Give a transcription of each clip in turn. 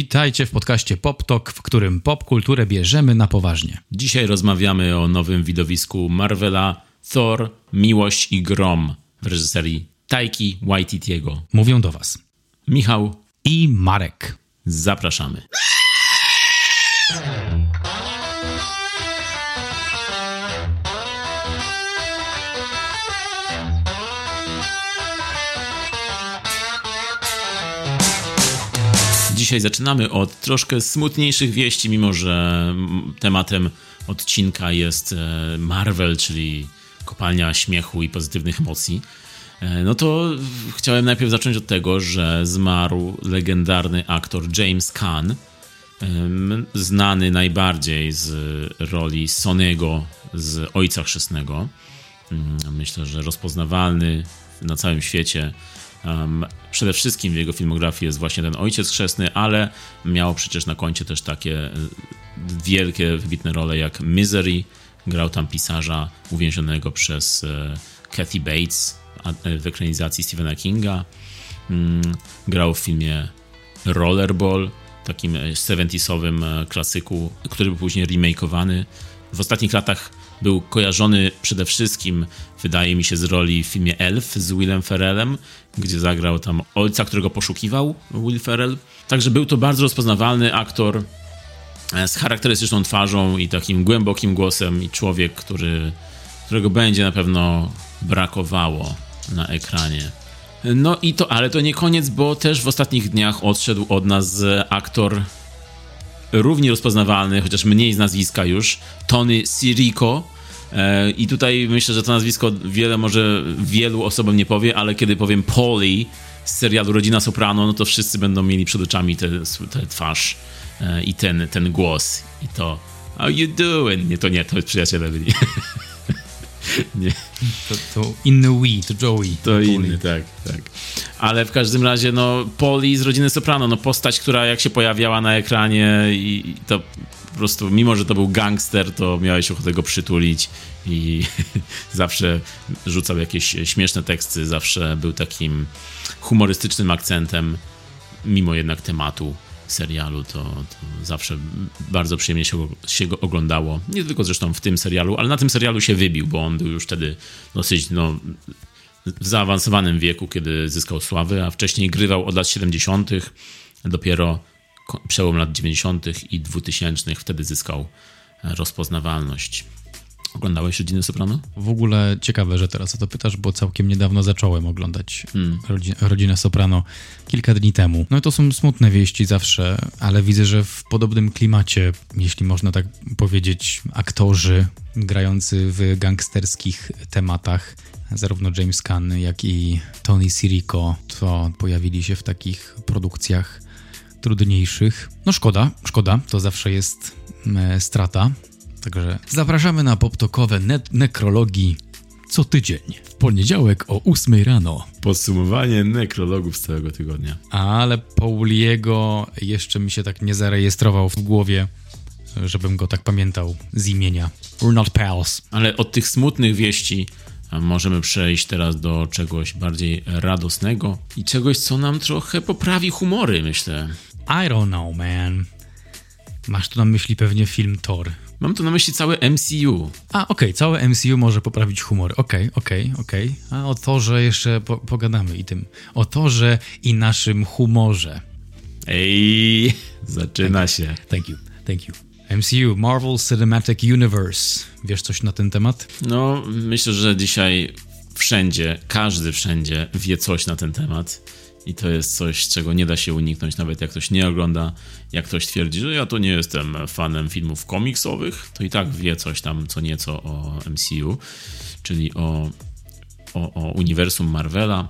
Witajcie w podcaście Pop Talk, w którym pop kulturę bierzemy na poważnie. Dzisiaj rozmawiamy o nowym widowisku Marvela Thor, Miłość i Grom w reżyserii Taiki Waititiego. Mówią do Was Michał i Marek. Zapraszamy. Dzisiaj zaczynamy od troszkę smutniejszych wieści, mimo że tematem odcinka jest e, Marvel, czyli kopalnia śmiechu i pozytywnych emocji. E, no to chciałem najpierw zacząć od tego, że zmarł legendarny aktor James Caan, znany najbardziej z roli Sonego z Ojca Chrzestnego. Mm, myślę, że rozpoznawalny na całym świecie Um, przede wszystkim w jego filmografii jest właśnie ten ojciec chrzestny, ale miał przecież na koncie też takie e, wielkie, wybitne role jak Misery. Grał tam pisarza uwięzionego przez e, Kathy Bates e, w ekranizacji Stephena Kinga. Um, grał w filmie Rollerball, takim 70-sowym klasyku, który był później remakeowany. W ostatnich latach był kojarzony przede wszystkim, wydaje mi się, z roli w filmie Elf z Willem Ferrellem, gdzie zagrał tam ojca, którego poszukiwał Will Ferrell. Także był to bardzo rozpoznawalny aktor e, z charakterystyczną twarzą i takim głębokim głosem i człowiek, który, którego będzie na pewno brakowało na ekranie. No i to, ale to nie koniec, bo też w ostatnich dniach odszedł od nas aktor równie rozpoznawalny, chociaż mniej z nazwiska już, Tony Sirico. E, I tutaj myślę, że to nazwisko wiele może wielu osobom nie powie, ale kiedy powiem Polly z serialu Rodzina Soprano, no to wszyscy będą mieli przed oczami tę twarz e, i ten, ten głos. I to How you doing? Nie, to nie, to przyjaciele byli. nie. To, to inny Wii, to Joey. To inny, tak, tak. Ale w każdym razie, no, Poli z rodziny Soprano, no, postać, która jak się pojawiała na ekranie i, to po prostu, mimo że to był gangster, to miałeś ochotę go przytulić i zawsze rzucał jakieś śmieszne teksty, zawsze był takim humorystycznym akcentem, mimo jednak tematu serialu, to, to zawsze bardzo przyjemnie się, się, go oglądało. Nie tylko zresztą w tym serialu, ale na tym serialu się wybił, bo on był już wtedy dosyć no, w zaawansowanym wieku, kiedy zyskał sławę, a wcześniej grywał od lat 70. Dopiero przełom lat 90. i 2000 wtedy zyskał rozpoznawalność. Oglądałeś Rodzinę Soprano? W ogóle ciekawe, że teraz o to pytasz, bo całkiem niedawno zacząłem oglądać hmm. rodzinę, rodzinę Soprano kilka dni temu. No to są smutne wieści zawsze, ale widzę, że w podobnym klimacie, jeśli można tak powiedzieć, aktorzy grający w gangsterskich tematach, zarówno James Caan, jak i Tony Sirico, to pojawili się w takich produkcjach trudniejszych. No szkoda, szkoda, to zawsze jest e, strata, Także zapraszamy na poptokowe ne nekrologii co tydzień, w poniedziałek o 8 rano. Podsumowanie nekrologów z całego tygodnia. Ale Pauliego jeszcze mi się tak nie zarejestrował w głowie, żebym go tak pamiętał z imienia. We're not pals. Ale od tych smutnych wieści możemy przejść teraz do czegoś bardziej radosnego i czegoś, co nam trochę poprawi humory, myślę. I don't know, man. Masz tu na myśli pewnie film Thor. Mam tu na myśli całe MCU. A, okej, okay, całe MCU może poprawić humor. Okej, okay, okej, okay, okej. A o to, że jeszcze po pogadamy i tym. O to, że i naszym humorze. Ej, zaczyna thank się. Thank you, thank you. MCU, Marvel Cinematic Universe. Wiesz coś na ten temat? No, myślę, że dzisiaj wszędzie, każdy wszędzie wie coś na ten temat. I to jest coś, czego nie da się uniknąć, nawet jak ktoś nie ogląda, jak ktoś twierdzi, że ja to nie jestem fanem filmów komiksowych, to i tak wie coś tam co nieco o MCU, czyli o, o, o uniwersum Marvela,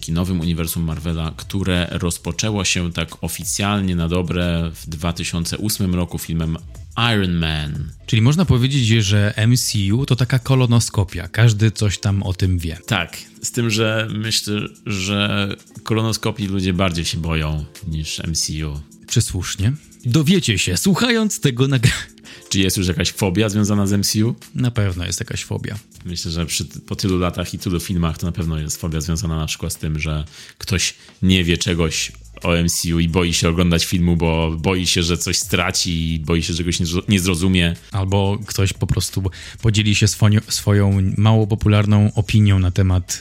kinowym uniwersum Marvela, które rozpoczęło się tak oficjalnie na dobre w 2008 roku filmem Iron Man. Czyli można powiedzieć, że MCU to taka kolonoskopia. Każdy coś tam o tym wie. Tak, z tym, że myślę, że kolonoskopii ludzie bardziej się boją niż MCU. Czy słusznie? Dowiecie się, słuchając tego nagrania. Czy jest już jakaś fobia związana z MCU? Na pewno jest jakaś fobia. Myślę, że przy, po tylu latach i tylu filmach to na pewno jest fobia związana na przykład z tym, że ktoś nie wie czegoś o MCU i boi się oglądać filmu, bo boi się, że coś straci i boi się, że czegoś nie zrozumie. Albo ktoś po prostu podzieli się swoją, swoją mało popularną opinią na temat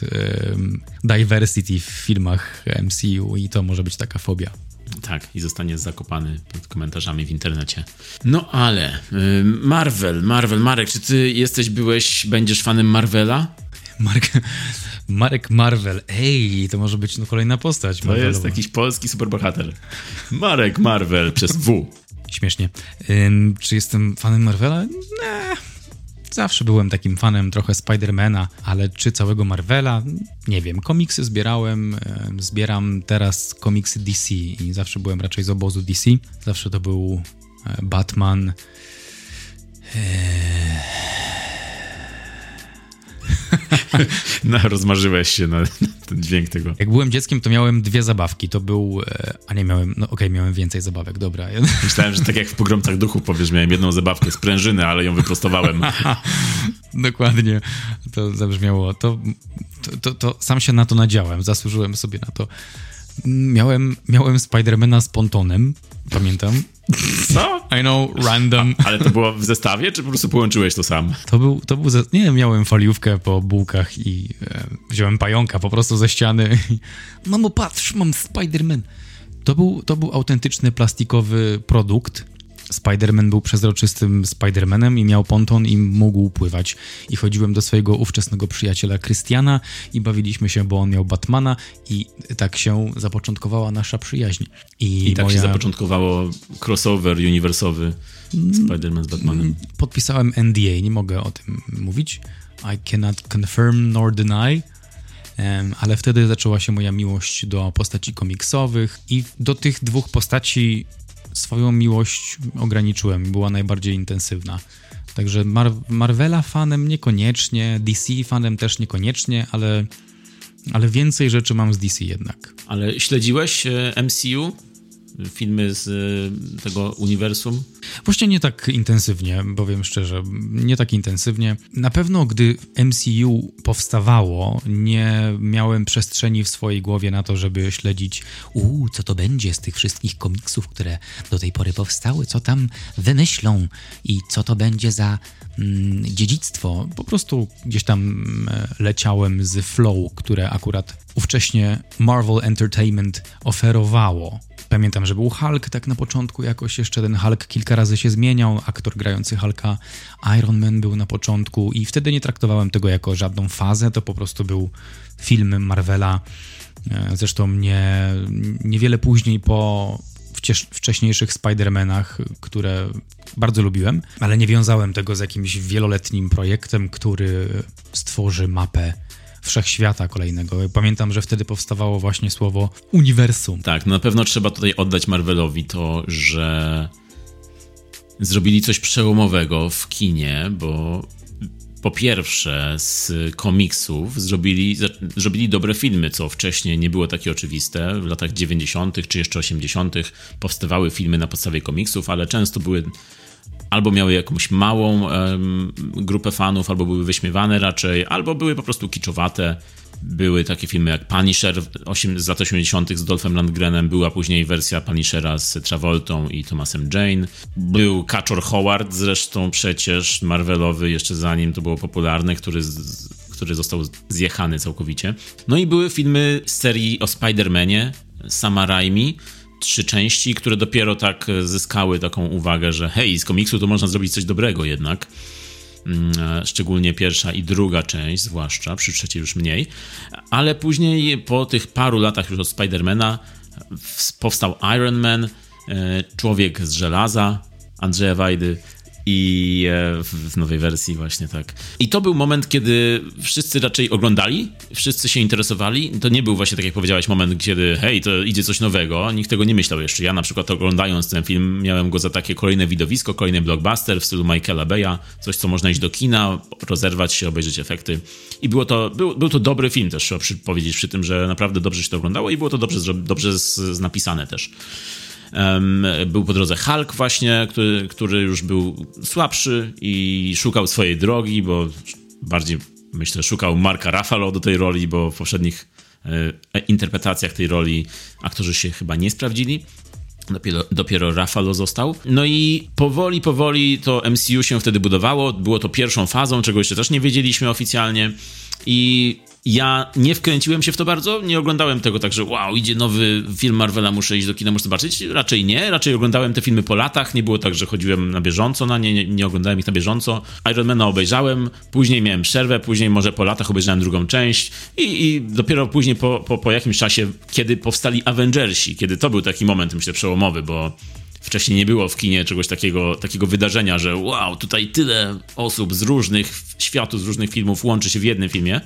diversity w filmach MCU i to może być taka fobia. Tak, i zostanie zakopany pod komentarzami w internecie. No ale Marvel, Marvel, Marek, czy ty jesteś, byłeś, będziesz fanem Marvela? Mark, Marek Marvel. Ej, to może być no, kolejna postać. To jest jakiś polski superbohater. Marek Marvel przez W. Śmiesznie. Ym, czy jestem fanem Marvela? Nie. Zawsze byłem takim fanem trochę Spidermana, ale czy całego Marvela? Nie wiem. Komiksy zbierałem, zbieram teraz komiksy DC i zawsze byłem raczej z obozu DC. Zawsze to był e, Batman. Eee no, rozmarzyłeś się na, na, ten dźwięk tego. Jak byłem dzieckiem, to miałem dwie zabawki. To był. E, a nie miałem. No okej, okay, miałem więcej zabawek, dobra. Myślałem, że tak jak w pogromcach duchów powiesz, miałem jedną zabawkę sprężyny, ale ją wyprostowałem. Dokładnie. To zabrzmiało. To, to, to, to sam się na to nadziałem. Zasłużyłem sobie na to. Miałem, miałem Spidermana z pontonem, pamiętam. Co? I know, random. A, ale to było w zestawie, czy po prostu połączyłeś to sam? To był, to był, ze... nie miałem faliówkę po bułkach i e, wziąłem pająka po prostu ze ściany. Mamo, patrz, mam Spiderman. To był, to był autentyczny plastikowy produkt, Spider-Man był przezroczystym Spider-Manem i miał ponton i mógł pływać. I chodziłem do swojego ówczesnego przyjaciela Christiana i bawiliśmy się, bo on miał Batmana i tak się zapoczątkowała nasza przyjaźń. I, I tak moja... się zapoczątkowało crossover uniwersowy Spider-Man z Batmanem. Podpisałem NDA, nie mogę o tym mówić. I cannot confirm nor deny ale wtedy zaczęła się moja miłość do postaci komiksowych i do tych dwóch postaci swoją miłość ograniczyłem, była najbardziej intensywna. Także Mar Marvela fanem niekoniecznie, DC fanem też niekoniecznie, ale, ale więcej rzeczy mam z DC jednak. Ale śledziłeś e, MCU? Filmy z y, tego uniwersum? Właśnie nie tak intensywnie, powiem szczerze, nie tak intensywnie. Na pewno, gdy MCU powstawało, nie miałem przestrzeni w swojej głowie na to, żeby śledzić, uuu, co to będzie z tych wszystkich komiksów, które do tej pory powstały, co tam wymyślą i co to będzie za mm, dziedzictwo. Po prostu gdzieś tam mm, leciałem z flow, które akurat ówcześnie Marvel Entertainment oferowało. Pamiętam, że był Hulk tak na początku jakoś jeszcze. Ten Hulk kilka razy się zmieniał, aktor grający Hulka Iron Man był na początku i wtedy nie traktowałem tego jako żadną fazę, to po prostu był film Marvela. E, zresztą nie, niewiele później po wcześniejszych Spider-Manach, które bardzo lubiłem, ale nie wiązałem tego z jakimś wieloletnim projektem, który stworzy mapę wszechświata kolejnego. Pamiętam, że wtedy powstawało właśnie słowo uniwersum. Tak, na pewno trzeba tutaj oddać Marvelowi to, że zrobili coś przełomowego w kinie, bo po pierwsze z komiksów zrobili, zrobili dobre filmy, co wcześniej nie było takie oczywiste. W latach 90. czy jeszcze 80. powstawały filmy na podstawie komiksów, ale często były albo miały jakąś małą um, grupę fanów, albo były wyśmiewane raczej, albo były po prostu kiczowate. Były takie filmy jak Punisher z lat 80. z Dolphem Landgrenem, była później wersja Punishera z Travoltą i Thomasem Jane. Był Kaczor Howard zresztą przecież, Marvelowy, jeszcze zanim to było popularne, który, z, który został zjechany całkowicie. No i były filmy z serii o Spider-Manie, Sama Raimi, trzy części, które dopiero tak e, zyskały taką uwagę, że hej, z komiksu to można zrobić coś dobrego jednak. Mm, e, szczególnie pierwsza i druga część, zwłaszcza, przy trzeciej już mniej. Ale później, po tych paru latach już od Spidermana, powstał Iron Man, e, Człowiek z żelaza, Andrzeja Wajdy, i e, w nowej wersji właśnie tak. I to był moment, kiedy wszyscy raczej oglądali, wszyscy się interesowali. To nie był właśnie, tak jak powiedziałeś, moment, kiedy hej, to idzie coś nowego. Nikt tego nie myślał jeszcze. Ja na przykład oglądając ten film miałem go za takie kolejne widowisko, kolejny blockbuster w stylu Michaela Beya, coś, co można iść do kina, rozerwać się, obejrzeć efekty. I było to, był, był to dobry film też, trzeba powiedzieć przy tym, że naprawdę dobrze się to oglądało i było to dobrze, dobrze z, z napisane też. Był po drodze Hulk właśnie, który, który już był słabszy i szukał swojej drogi, bo bardziej myślę szukał Marka Ruffalo do tej roli, bo w poprzednich e, interpretacjach tej roli aktorzy się chyba nie sprawdzili. Dopiero, dopiero Rafalo został. No i powoli, powoli to MCU się wtedy budowało. Było to pierwszą fazą, czego jeszcze też nie wiedzieliśmy oficjalnie. I ja nie wkręciłem się w to bardzo, nie oglądałem tego tak, że wow, idzie nowy film Marvela, muszę iść do kina, muszę zobaczyć. Raczej nie, raczej oglądałem te filmy po latach, nie było tak, że chodziłem na bieżąco na nie, nie, nie oglądałem ich na bieżąco. Ironmana obejrzałem, później miałem przerwę, później może po latach obejrzałem drugą część i, i dopiero później po, po, po jakimś czasie, kiedy powstali Avengersi, kiedy to był taki moment, myślę, przełomowy, bo wcześniej nie było w kinie czegoś takiego, takiego wydarzenia, że wow, tutaj tyle osób z różnych światów, z różnych filmów łączy się w jednym filmie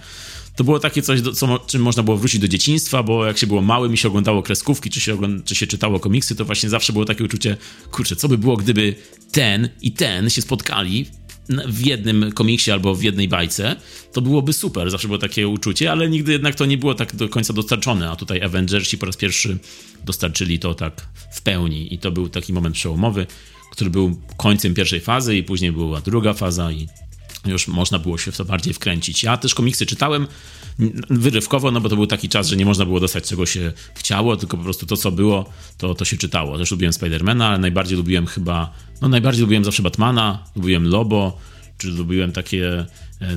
to było takie coś, co, czym można było wrócić do dzieciństwa, bo jak się było małym i się oglądało kreskówki, czy się, czy się czytało komiksy, to właśnie zawsze było takie uczucie, kurczę, co by było, gdyby ten i ten się spotkali w jednym komiksie albo w jednej bajce, to byłoby super. Zawsze było takie uczucie, ale nigdy jednak to nie było tak do końca dostarczone, a tutaj Avengersi po raz pierwszy dostarczyli to tak w pełni i to był taki moment przełomowy, który był końcem pierwszej fazy i później była druga faza i już można było się w to bardziej wkręcić. Ja też komiksy czytałem wyrywkowo, no bo to był taki czas, że nie można było dostać czego się chciało, tylko po prostu to, co było, to, to się czytało. Też lubiłem Spidermana, ale najbardziej lubiłem chyba, no najbardziej lubiłem zawsze Batmana, lubiłem Lobo, czy lubiłem takie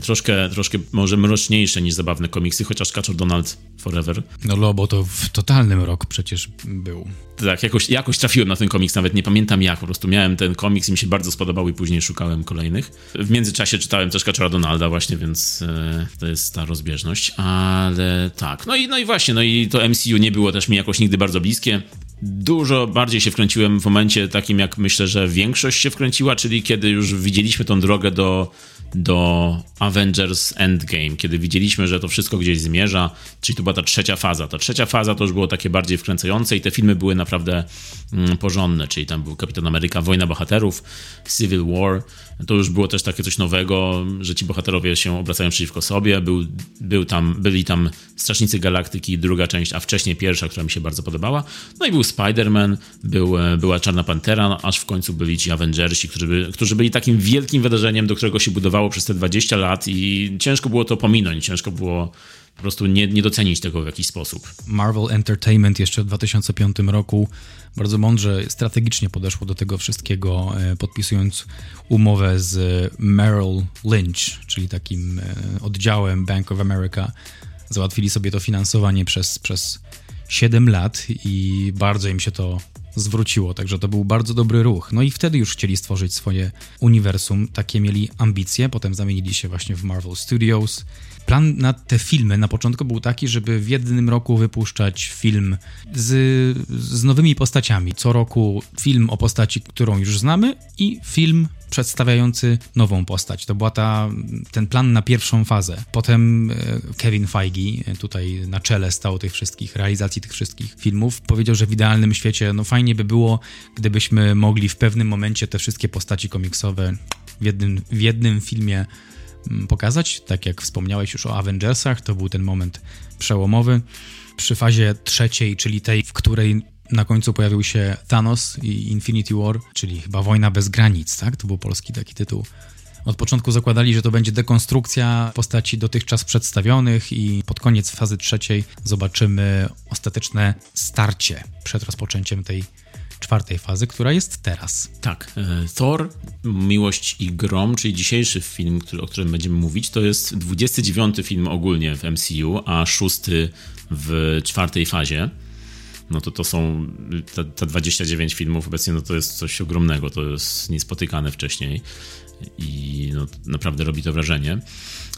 troszkę, troszkę może mroczniejsze niż zabawne komiksy, chociaż Kaczor Donald Forever. No Lobo to w totalnym rok przecież był. Tak, jakoś, jakoś trafiłem na ten komiks, nawet nie pamiętam jak, po prostu miałem ten komiks i mi się bardzo spodobał i później szukałem kolejnych. W międzyczasie czytałem też Kaczora Donalda właśnie, więc e, to jest ta rozbieżność, ale tak. No i, no i właśnie, no i to MCU nie było też mi jakoś nigdy bardzo bliskie. Dużo bardziej się wkręciłem w momencie takim, jak myślę, że większość się wkręciła, czyli kiedy już widzieliśmy tą drogę do do Avengers Endgame, kiedy widzieliśmy, że to wszystko gdzieś zmierza, czyli to była ta trzecia faza. Ta trzecia faza to już było takie bardziej wkręcające i te filmy były naprawdę mm, porządne, czyli tam był Kapitan Ameryka, Wojna Bohaterów, Civil War, to już było też takie coś nowego, że ci bohaterowie się obracają przeciwko sobie, był, był tam, byli tam Strażnicy Galaktyki, druga część, a wcześniej pierwsza, która mi się bardzo podobała, no i był Spider-Man, był, e, była Czarna Pantera, no, aż w końcu byli ci Avengersi, którzy, by, którzy byli takim wielkim wydarzeniem, do którego się budowało przez te 20 lat i ciężko było to pominąć, ciężko było po prostu nie, nie docenić tego w jakiś sposób. Marvel Entertainment jeszcze w 2005 roku bardzo mądrze, strategicznie podeszło do tego wszystkiego, e, podpisując umowę z Merrill Lynch, czyli takim e, oddziałem Bank of America. Załatwili sobie to finansowanie przez, przez 7 lat i bardzo im się to zwróciło, także to był bardzo dobry ruch. No i wtedy już chcieli stworzyć swoje uniwersum, takie mieli ambicje, potem zamienili się właśnie w Marvel Studios. Plan na te filmy na początku był taki, żeby w jednym roku wypuszczać film z, z nowymi postaciami. Co roku film o postaci, którą już znamy i film przedstawiający nową postać. To była ta, ten plan na pierwszą fazę. Potem e, Kevin Feige, e, tutaj na czele stał tych wszystkich, realizacji tych wszystkich filmów, powiedział, że w idealnym świecie, no fajnie by było, gdybyśmy mogli w pewnym momencie te wszystkie postaci komiksowe w jednym, w jednym filmie mm, pokazać. Tak jak wspomniałeś już o Avengersach, to był ten moment przełomowy. Przy fazie trzeciej, czyli tej, w której na końcu pojawił się Thanos i Infinity War, czyli chyba Wojna bez granic, tak? To był polski taki tytuł. Od początku zakładali, że to będzie dekonstrukcja postaci dotychczas przedstawionych i pod koniec fazy trzeciej zobaczymy ostateczne starcie przed rozpoczęciem tej czwartej fazy, która jest teraz. Tak. E, Thor, Miłość i Grom, czyli dzisiejszy film, który, o którym będziemy mówić, to jest 29 film ogólnie w MCU, a szósty w czwartej fazie no to to są te, te 29 filmów obecnie, no to jest coś ogromnego, to jest niespotykane wcześniej i no, naprawdę robi to wrażenie.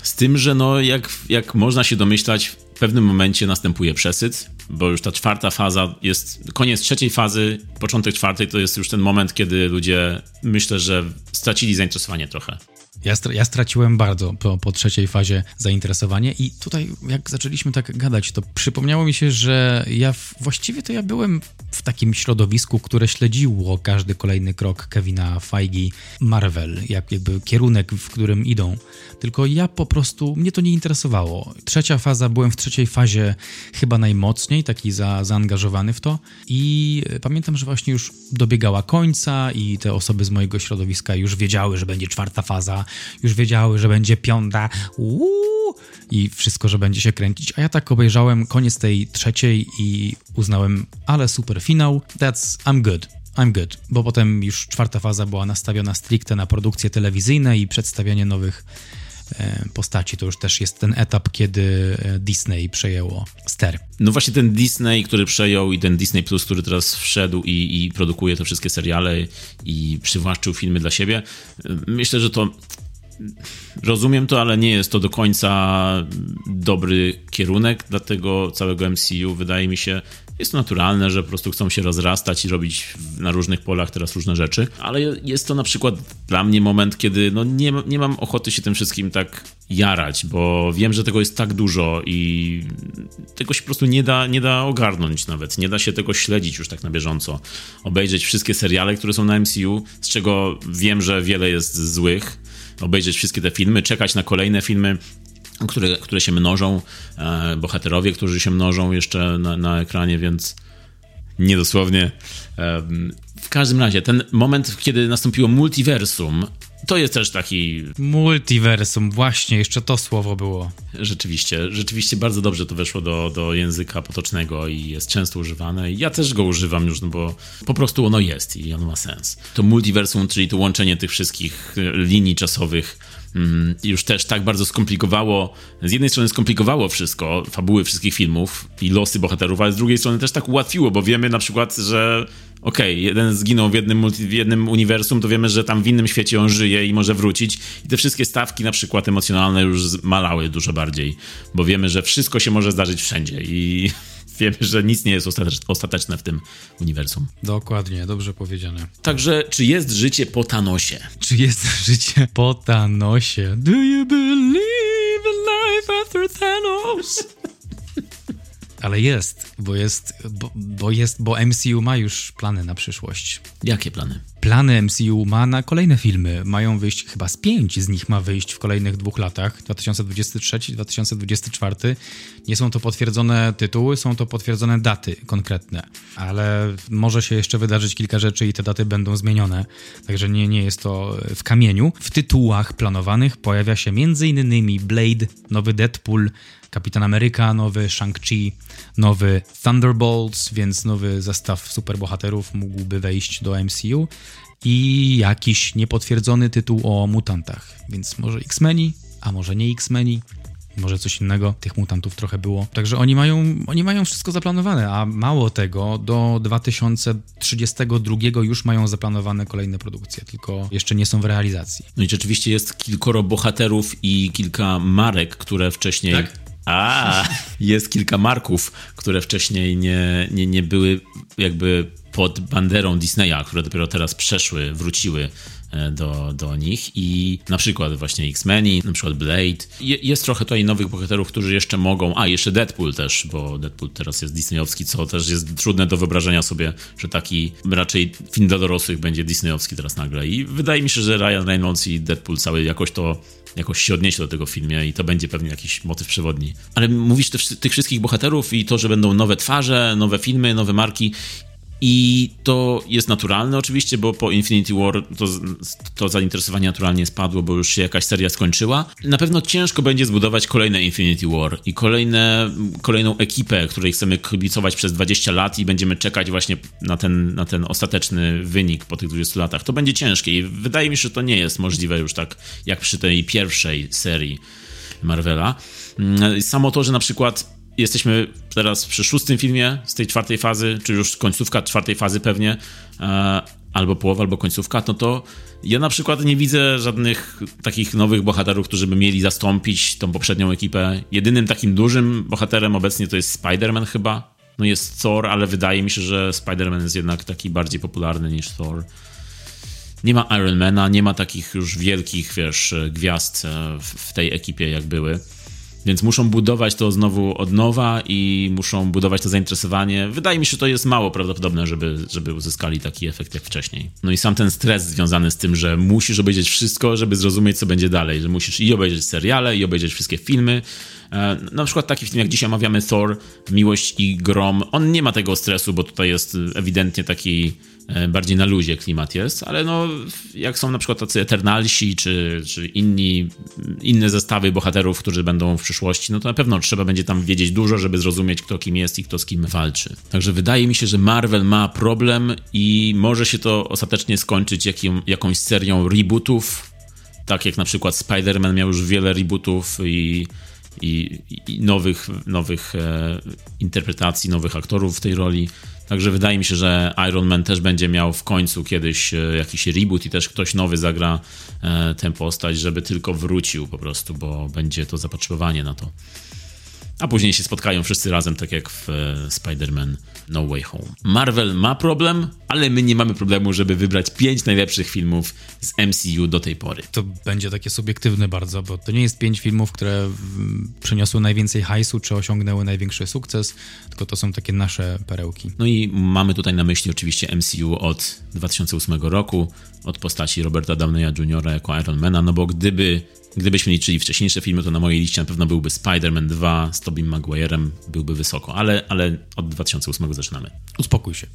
Z tym, że no jak, jak można się domyślać, w pewnym momencie następuje przesyt, bo już ta czwarta faza jest, koniec trzeciej fazy, początek czwartej to jest już ten moment, kiedy ludzie myślę, że stracili zainteresowanie trochę. Ja, ja straciłem bardzo po, po, trzeciej fazie zainteresowanie i tutaj jak zaczęliśmy tak gadać, to przypomniało mi się, że ja w, właściwie to ja byłem w takim środowisku, które śledziło każdy kolejny krok Kevina Feige, Marvel, jak jakby kierunek, w którym idą. Tylko ja po prostu, mnie to nie interesowało. Trzecia faza, byłem w trzeciej fazie chyba najmocniej, taki za, zaangażowany w to i pamiętam, że właśnie już dobiegała końca i te osoby z mojego środowiska już wiedziały, że będzie czwarta faza już wiedziały, że będzie piąta, uuu, i wszystko, że będzie się kręcić. A ja tak obejrzałem koniec tej trzeciej i uznałem, ale super finał, that's, I'm good. I'm good, bo potem już czwarta faza była nastawiona stricte na produkcje telewizyjne i przedstawianie nowych postaci. To już też jest ten etap, kiedy e, Disney przejęło ster. No właśnie ten Disney, który przejął i ten Disney Plus, który teraz wszedł i, i produkuje te wszystkie seriale i przywłaszczył filmy dla siebie. Myślę, że to rozumiem to, ale nie jest to do końca dobry kierunek dla tego całego MCU. Wydaje mi się, jest to naturalne, że po prostu chcą się rozrastać i robić na różnych polach teraz różne rzeczy, ale jest to na przykład dla mnie moment, kiedy no nie, nie mam ochoty się tym wszystkim tak jarać, bo wiem, że tego jest tak dużo i tego się po prostu nie da, nie da ogarnąć nawet. Nie da się tego śledzić już tak na bieżąco. Obejrzeć wszystkie seriale, które są na MCU, z czego wiem, że wiele jest złych. Obejrzeć wszystkie te filmy, czekać na kolejne filmy, które, które się mnożą, e, bohaterowie, którzy się mnożą jeszcze na, na ekranie, więc niedosłownie. E, w każdym razie, ten moment, kiedy nastąpiło multiversum, to jest też taki. Multiversum, właśnie, jeszcze to słowo było. Rzeczywiście, rzeczywiście bardzo dobrze to weszło do, do języka potocznego i jest często używane. Ja też go używam już, no bo po prostu ono jest i ono ma sens. To multiversum, czyli to łączenie tych wszystkich linii czasowych Mm, już też tak bardzo skomplikowało, z jednej strony skomplikowało wszystko, fabuły wszystkich filmów i losy bohaterów, ale z drugiej strony też tak ułatwiło, bo wiemy na przykład, że okej, okay, jeden zginął w jednym, multi, w jednym uniwersum, to wiemy, że tam w innym świecie on żyje i może wrócić i te wszystkie stawki na przykład emocjonalne już malały dużo bardziej, bo wiemy, że wszystko się może zdarzyć wszędzie i wiemy, że nic nie jest ostateczne w tym uniwersum. Dokładnie, dobrze powiedziane. Także, czy jest życie po Thanosie? Czy jest życie po Thanosie? Do you believe in life after Thanos? Ale jest, bo jest, bo, bo, jest, bo MCU ma już plany na przyszłość. Jakie plany? Plany MCU ma na kolejne filmy. Mają wyjść, chyba z pięć z nich ma wyjść w kolejnych dwóch latach, 2023 i 2024. Nie są to potwierdzone tytuły, są to potwierdzone daty konkretne, ale może się jeszcze wydarzyć kilka rzeczy i te daty będą zmienione, także nie, nie jest to w kamieniu. W tytułach planowanych pojawia się m.in. Blade, nowy Deadpool, Kapitan Ameryka, nowy Shang-Chi, nowy Thunderbolts, więc nowy zestaw superbohaterów mógłby wejść do MCU i jakiś niepotwierdzony tytuł o mutantach, więc może X-Meni, a może nie X-Meni, może coś innego, tych mutantów trochę było. Także oni mają, oni mają wszystko zaplanowane, a mało tego, do 2032 już mają zaplanowane kolejne produkcje, tylko jeszcze nie są w realizacji. No i rzeczywiście jest kilkoro bohaterów i kilka marek, które wcześniej tak? A, jest kilka marków, które wcześniej nie, nie, nie były jakby pod banderą Disneya, które dopiero teraz przeszły, wróciły e, do, do nich. I na przykład właśnie X-Meni, na przykład Blade. jest trochę tutaj nowych bohaterów, którzy jeszcze mogą, a jeszcze Deadpool też, bo Deadpool teraz jest disneyowski, co też jest trudne do wyobrażenia sobie, że taki raczej film dla dorosłych będzie disneyowski teraz nagle. I wydaje mi się, że Ryan Reynolds i Deadpool cały jakoś to jakoś się odniesie do tego filmie i to będzie pewnie jakiś motyw przewodni. Ale mówisz te, tych wszystkich bohaterów i to, że będą nowe twarze, nowe filmy, nowe marki i to jest naturalne oczywiście, bo po Infinity War to, to zainteresowanie naturalnie spadło, bo już się jakaś seria skończyła. Na pewno ciężko będzie zbudować kolejne Infinity War i kolejne, kolejną ekipę, której chcemy kibicować przez 20 lat i będziemy czekać właśnie na ten, na ten ostateczny wynik po tych 20 latach. To będzie ciężkie i wydaje mi się, że to nie jest możliwe już tak jak przy tej pierwszej serii Marvela. Mm, samo to, że na przykład jesteśmy teraz przy szóstym filmie z tej czwartej fazy, czy już końcówka czwartej fazy pewnie, e, albo połowa, albo końcówka, no to ja na przykład nie widzę żadnych takich nowych bohaterów, którzy by mieli zastąpić tą poprzednią ekipę. Jedynym takim dużym bohaterem obecnie to jest Spider-Man chyba. No jest Thor, ale wydaje mi się, że Spider-Man jest jednak taki bardziej popularny niż Thor. Nie ma Ironmana, nie ma takich już wielkich, wiesz, gwiazd e, w tej ekipie jak były. Więc muszą budować to znowu od nowa i muszą budować to zainteresowanie. Wydaje mi się, że to jest mało prawdopodobne, żeby, żeby uzyskali taki efekt jak wcześniej. No i sam ten stres związany z tym, że musisz obejrzeć wszystko, żeby zrozumieć, co będzie dalej. Że musisz i obejrzeć seriale, i obejrzeć wszystkie filmy. E, na przykład taki film, jak dzisiaj omawiamy Thor, Miłość i Grom, on nie ma tego stresu, bo tutaj jest ewidentnie taki bardziej na luzie klimat jest, ale no, jak są na przykład tacy Eternalsi, czy, czy inni, inne zestawy bohaterów, którzy będą w przyszłości, no to na pewno trzeba będzie tam wiedzieć dużo, żeby zrozumieć, kto kim jest i kto z kim walczy. Także wydaje mi się, że Marvel ma problem i może się to ostatecznie skończyć jakim, jakąś serią rebootów, tak jak na przykład Spider-Man miał już wiele rebootów i i, i nowych, nowych e, interpretacji, nowych aktorów w tej roli. Także wydaje mi się, że Iron Man też będzie miał w końcu kiedyś e, jakiś reboot i też ktoś nowy zagra e, tę postać, żeby tylko wrócił po prostu, bo będzie to zapotrzebowanie na to a później się spotkają wszyscy razem, tak jak w e, Spider-Man No Way Home. Marvel ma problem, ale my nie mamy problemu, żeby wybrać pięć najlepszych filmów z MCU do tej pory. To będzie takie subiektywne bardzo, bo to nie jest pięć filmów, które przyniosły najwięcej hajsu, czy osiągnęły największy sukces, tylko to są takie nasze perełki. No i mamy tutaj na myśli oczywiście MCU od 2008 roku, od postaci Roberta Downeya Jr. jako Ironmana, no bo gdyby Gdybyśmy liczyli wcześniejsze filmy, to na mojej liście na pewno byłby Spider-Man 2 z Tobey Maguire'em, byłby wysoko, ale, ale od 2008 zaczynamy. Uspokój się.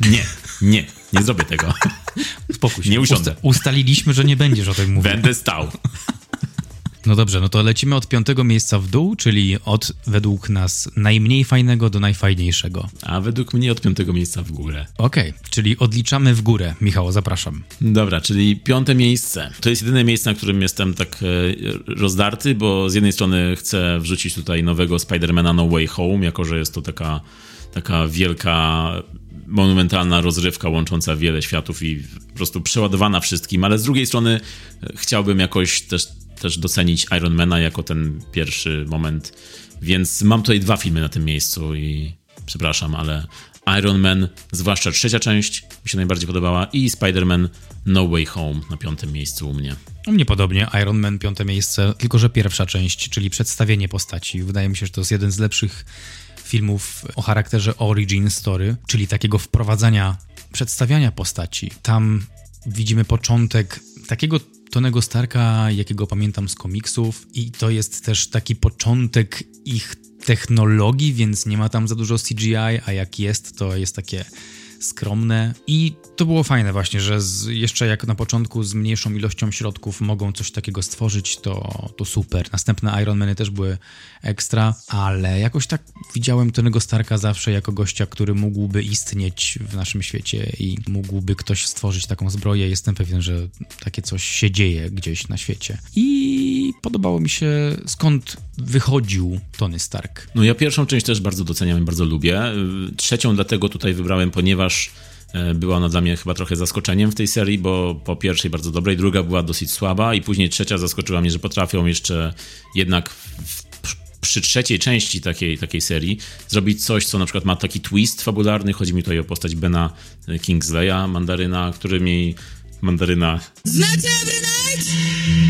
Nie, nie, nie zrobię tego. Uspokój się. Nie usiądę. Usta ustaliliśmy, że nie będziesz o tym mówił. Będę stał. No dobrze, no to lecimy od piątego miejsca w dół, czyli od według nas najmniej fajnego do najfajniejszego. A według mnie od piątego miejsca w górę. Okej, okay, czyli odliczamy w górę. Michał, zapraszam. Dobra, czyli piąte miejsce. To jest jedyne miejsce, na którym jestem tak e, rozdarty, bo z jednej strony chcę wrzucić tutaj nowego Spidermana No Way Home, jako że jest to taka, taka wielka monumentalna rozrywka łącząca wiele światów i po prostu przeładowana wszystkim, ale z drugiej strony chciałbym jakoś też też docenić Ironmana jako ten pierwszy moment. Więc mam tutaj dwa filmy na tym miejscu i przepraszam, ale Iron Man, zwłaszcza trzecia część, mi się najbardziej podobała i Spider-Man No Way Home na piątym miejscu u mnie. U mnie podobnie, Iron Man piąte miejsce, tylko że pierwsza część, czyli przedstawienie postaci. Wydaje mi się, że to jest jeden z lepszych filmów o charakterze origin story, czyli takiego wprowadzania, przedstawiania postaci. Tam widzimy początek takiego Tonego Starka, jakiego pamiętam z komiksów, i to jest też taki początek ich technologii, więc nie ma tam za dużo CGI, a jak jest, to jest takie skromne i to było fajne właśnie, że z, jeszcze jak na początku z mniejszą ilością środków mogą coś takiego stworzyć, to, to super. Następne Ironmany też były ekstra, ale jakoś tak widziałem Tonego Starka zawsze jako gościa, który mógłby istnieć w naszym świecie i mógłby ktoś stworzyć taką zbroję. Jestem pewien, że takie coś się dzieje gdzieś na świecie. I podobało mi się skąd wychodził Tony Stark. No ja pierwszą część też bardzo doceniam i bardzo lubię. Trzecią dlatego tutaj wybrałem, ponieważ e, była ona dla mnie chyba trochę zaskoczeniem w tej serii, bo po pierwszej bardzo dobrej, druga była dosyć słaba i później trzecia zaskoczyła mnie, że potrafią jeszcze jednak w przy trzeciej części takiej, takiej serii zrobić coś, co na przykład ma taki twist fabularny. Chodzi mi tutaj o postać Bena Kingsleya, Mandaryna, który mi... Mandaryna... Znacie Every Night?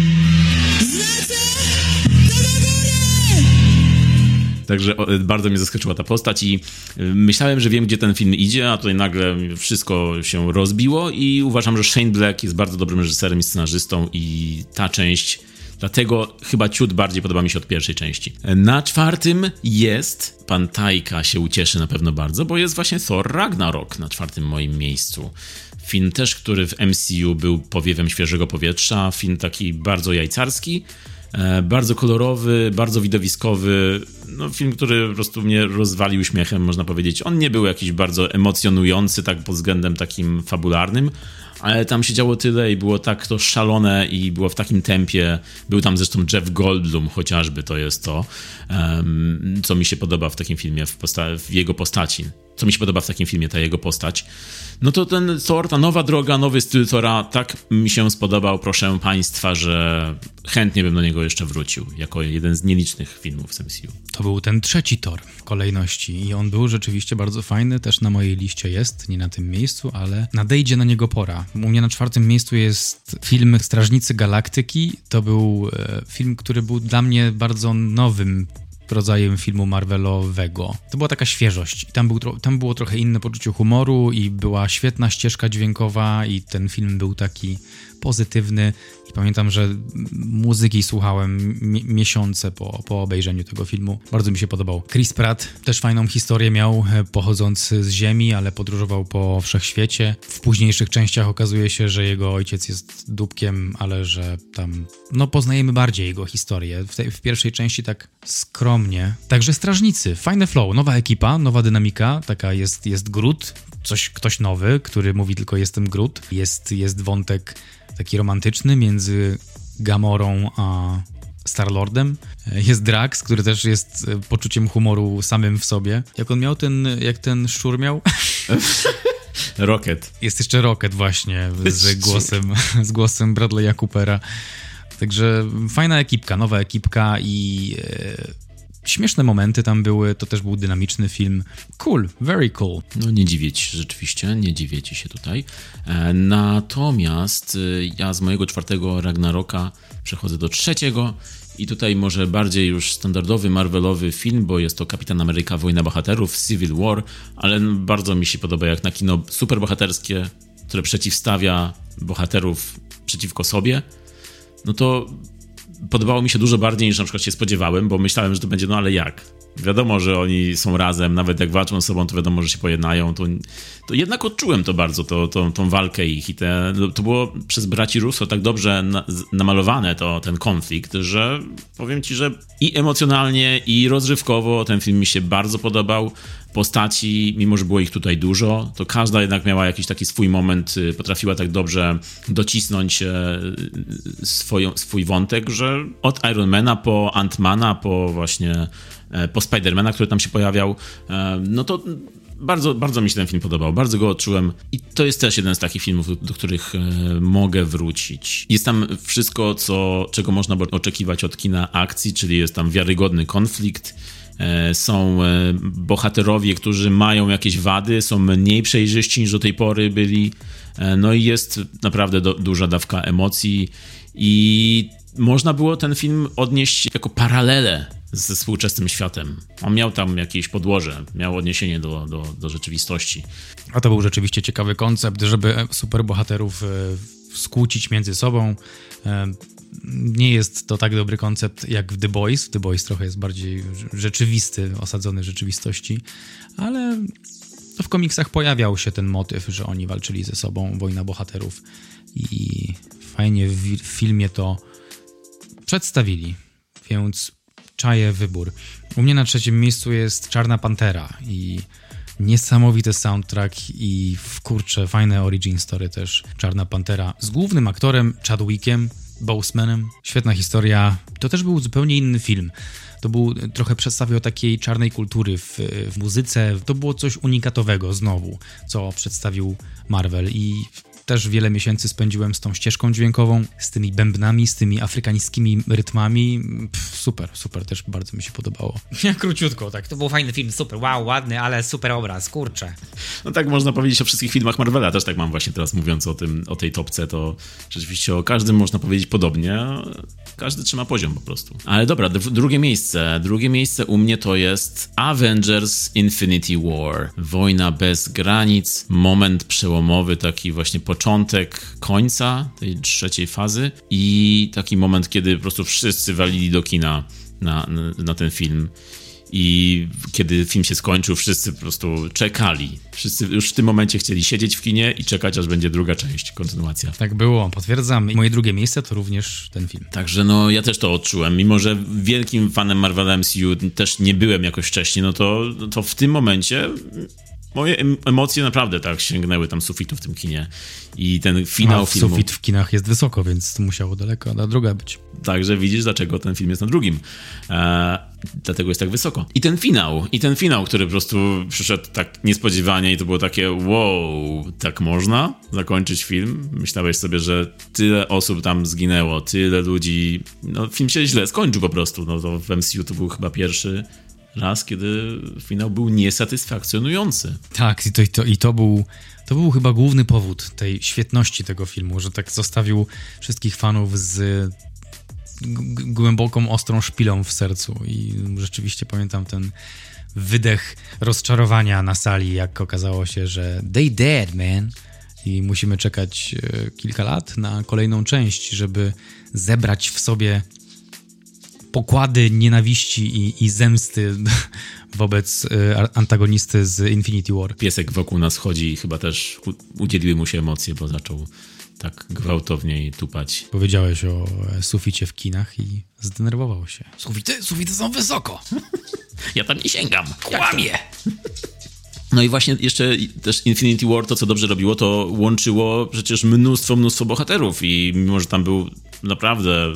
Także bardzo mnie zaskoczyła ta postać i y, myślałem, że wiem, gdzie ten film idzie, a tutaj nagle wszystko się rozbiło i uważam, że Shane Black jest bardzo dobrym reżyserem i scenarzystą i ta część Dlatego chyba ciut bardziej podoba mi się od pierwszej części. Na czwartym jest, pan Tajka się ucieszy na pewno bardzo, bo jest właśnie Thor Ragnarok na czwartym moim miejscu. Film też, który w MCU był powiewem świeżego powietrza, film taki bardzo jajcarski, bardzo kolorowy, bardzo widowiskowy. No, film, który po prostu mnie rozwalił śmiechem, można powiedzieć. On nie był jakiś bardzo emocjonujący, tak pod względem takim fabularnym, ale tam się działo tyle i było tak to szalone i było w takim tempie. Był tam zresztą Jeff Goldblum chociażby, to jest to, um, co mi się podoba w takim filmie, w, w jego postaci co mi się podoba w takim filmie, ta jego postać, no to ten Thor, ta nowa droga, nowy styl Thora tak mi się spodobał, proszę Państwa, że chętnie bym do niego jeszcze wrócił, jako jeden z nielicznych filmów z MCU. To był ten trzeci Thor w kolejności i on był rzeczywiście bardzo fajny, też na mojej liście jest, nie na tym miejscu, ale nadejdzie na niego pora. U mnie na czwartym miejscu jest film Strażnicy Galaktyki. To był e, film, który był dla mnie bardzo nowym rodzajem filmu Marvelowego. To była taka świeżość. Tam, był, tam było trochę inne poczucie humoru i była świetna ścieżka dźwiękowa i ten film był taki pozytywny pamiętam, że muzyki słuchałem miesiące po, po obejrzeniu tego filmu. Bardzo mi się podobał. Chris Pratt też fajną historię miał, e, pochodząc z Ziemi, ale podróżował po wszechświecie. W późniejszych częściach okazuje się, że jego ojciec jest dupkiem, ale że tam, no poznajemy bardziej jego historię. W, tej, w pierwszej części tak skromnie. Także Strażnicy, fajne flow, nowa ekipa, nowa dynamika, taka jest, jest Groot, coś, ktoś nowy, który mówi tylko jestem Groot. Jest, jest wątek taki romantyczny między Gamorą a Starlordem. Jest Drax, który też jest poczuciem humoru samym w sobie. Jak on miał ten, jak ten szczur miał? Rocket. Jest jeszcze Rocket właśnie z głosem, z głosem Bradley'a Coopera. Także fajna ekipka, nowa ekipka i e, śmieszne momenty tam były, to też był dynamiczny film. Cool, very cool. No nie dziwię ci się rzeczywiście, nie dziwię ci się tutaj. E, natomiast e, ja z mojego czwartego Ragnaroka przechodzę do trzeciego i tutaj może bardziej już standardowy Marvelowy film, bo jest to Kapitan Ameryka Wojna Bohaterów, Civil War, ale bardzo mi się podoba jak na kino superbohaterskie, które przeciwstawia bohaterów przeciwko sobie, no to podobało mi się dużo bardziej niż na przykład się spodziewałem, bo myślałem, że to będzie, no ale jak? Wiadomo, że oni są razem, nawet jak walczą z sobą, to wiadomo, że się pojednają. To, to jednak odczułem to bardzo, to, to, tą walkę ich i te, to było przez braci Russo tak dobrze na, namalowane to, ten konflikt, że powiem ci, że i emocjonalnie, i rozrywkowo ten film mi się bardzo podobał postaci, mimo że było ich tutaj dużo, to każda jednak miała jakiś taki swój moment, y, potrafiła tak dobrze docisnąć e, swoją, swój wątek, że od Ironmana po Antmana, po właśnie e, po Spidermana, który tam się pojawiał, e, no to bardzo, bardzo mi się ten film podobał, bardzo go odczułem i to jest też jeden z takich filmów, do których mogę wrócić. Jest tam wszystko, co, czego można oczekiwać od kina akcji, czyli jest tam wiarygodny konflikt, są e, bohaterowie, którzy mają jakieś wady, są mniej przejrzyści niż do tej pory byli. E, no i jest naprawdę do, duża dawka emocji i można było ten film odnieść jako paralelę ze współczesnym światem. On miał tam jakieś podłoże, miał odniesienie do, do, do rzeczywistości. A to był rzeczywiście ciekawy koncept, żeby superbohaterów skłócić między sobą nie jest to tak dobry koncept jak w The Boys. The Boys trochę jest bardziej rzeczywisty, osadzony w rzeczywistości, ale w komiksach pojawiał się ten motyw, że oni walczyli ze sobą, wojna bohaterów i fajnie w filmie to przedstawili, więc czaję wybór. U mnie na trzecim miejscu jest Czarna Pantera i niesamowity soundtrack i w kurcze fajne origin story też Czarna Pantera z głównym aktorem Chadwickiem, Bowsmanem. Świetna historia. To też był zupełnie inny film. To był trochę przedstawiał takiej czarnej kultury w, w muzyce. To było coś unikatowego znowu, co przedstawił Marvel i też wiele miesięcy spędziłem z tą ścieżką dźwiękową, z tymi bębnami, z tymi afrykańskimi rytmami. Pff, super, super, też bardzo mi się podobało. Ja króciutko, tak, to był fajny film, super, wow, ładny, ale super obraz, kurczę. No tak można powiedzieć o wszystkich filmach Marvela, też tak mam właśnie teraz mówiąc o tym, o tej topce, to rzeczywiście o każdym można powiedzieć podobnie, każdy trzyma poziom po prostu. Ale dobra, drugie miejsce, drugie miejsce u mnie to jest Avengers Infinity War, wojna bez granic, moment przełomowy, taki właśnie po początek końca tej trzeciej fazy i taki moment, kiedy po prostu wszyscy walili do kina na, na, na ten film. I kiedy film się skończył, wszyscy po prostu czekali. Wszyscy już w tym momencie chcieli siedzieć w kinie i czekać, aż będzie druga część, kontynuacja. Tak było, potwierdzam. I moje drugie miejsce to również ten film. Także no, ja też to odczułem. Mimo, że wielkim fanem Marvel MCU też nie byłem jakoś wcześniej, no to, to w tym momencie moje emocje naprawdę tak sięgnęły tam sufitu w tym kinie. I ten finał A, filmu... Sufit w kinach jest wysoko, więc musiało daleko na druga być. Także widzisz, dlaczego ten film jest na drugim. E, dlatego jest tak wysoko. I ten finał, i ten finał, który po prostu przyszedł tak niespodziewanie i to było takie wow, tak można zakończyć film? Myślałeś sobie, że tyle osób tam zginęło, tyle ludzi... No film się źle skończył po prostu. No to w MCU to był chyba pierwszy raz, kiedy finał był niesatysfakcjonujący. Tak, i to, i to, i to był to był chyba główny powód tej świetności tego filmu, że tak zostawił wszystkich fanów z głęboką, ostrą szpilą w sercu i rzeczywiście pamiętam ten wydech rozczarowania na sali, jak okazało się, że they dead, man. I musimy czekać e, kilka lat na kolejną część, żeby zebrać w sobie pokłady nienawiści i, i zemsty wobec e, antagonisty z Infinity War. Piesek wokół nas chodzi i chyba też udzieliły mu się emocje, bo zaczął tak gwałtowniej tupać. Powiedziałeś o e, suficie w kinach i zdenerwował się. Sufity, sufity są wysoko. ja tam nie sięgam. Kłamie. No i właśnie jeszcze też Infinity War to, co dobrze robiło, to łączyło przecież mnóstwo, mnóstwo bohaterów i mimo, że tam był naprawdę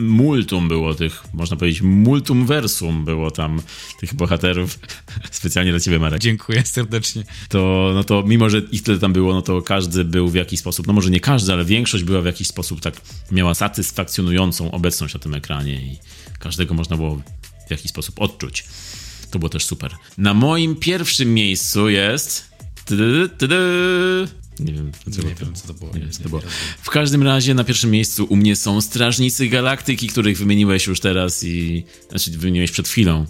multum było tych, można powiedzieć, multum versum było tam tych bohaterów. Specjalnie dla ciebie, Marek. Dziękuję serdecznie. To, no to mimo, że ich tyle tam było, no to każdy był w jakiś sposób, no może nie każdy, ale większość była w jakiś sposób tak, miała satysfakcjonującą obecność na tym ekranie i każdego można było w jakiś sposób odczuć. To było też super. Na moim pierwszym miejscu jest... Nie wiem, co, nie wiem, co to było. Nie wiem, co to było. W każdym razie na pierwszym miejscu u mnie są Strażnicy Galaktyki, których wymieniłeś już teraz i... Znaczy, wymieniłeś przed chwilą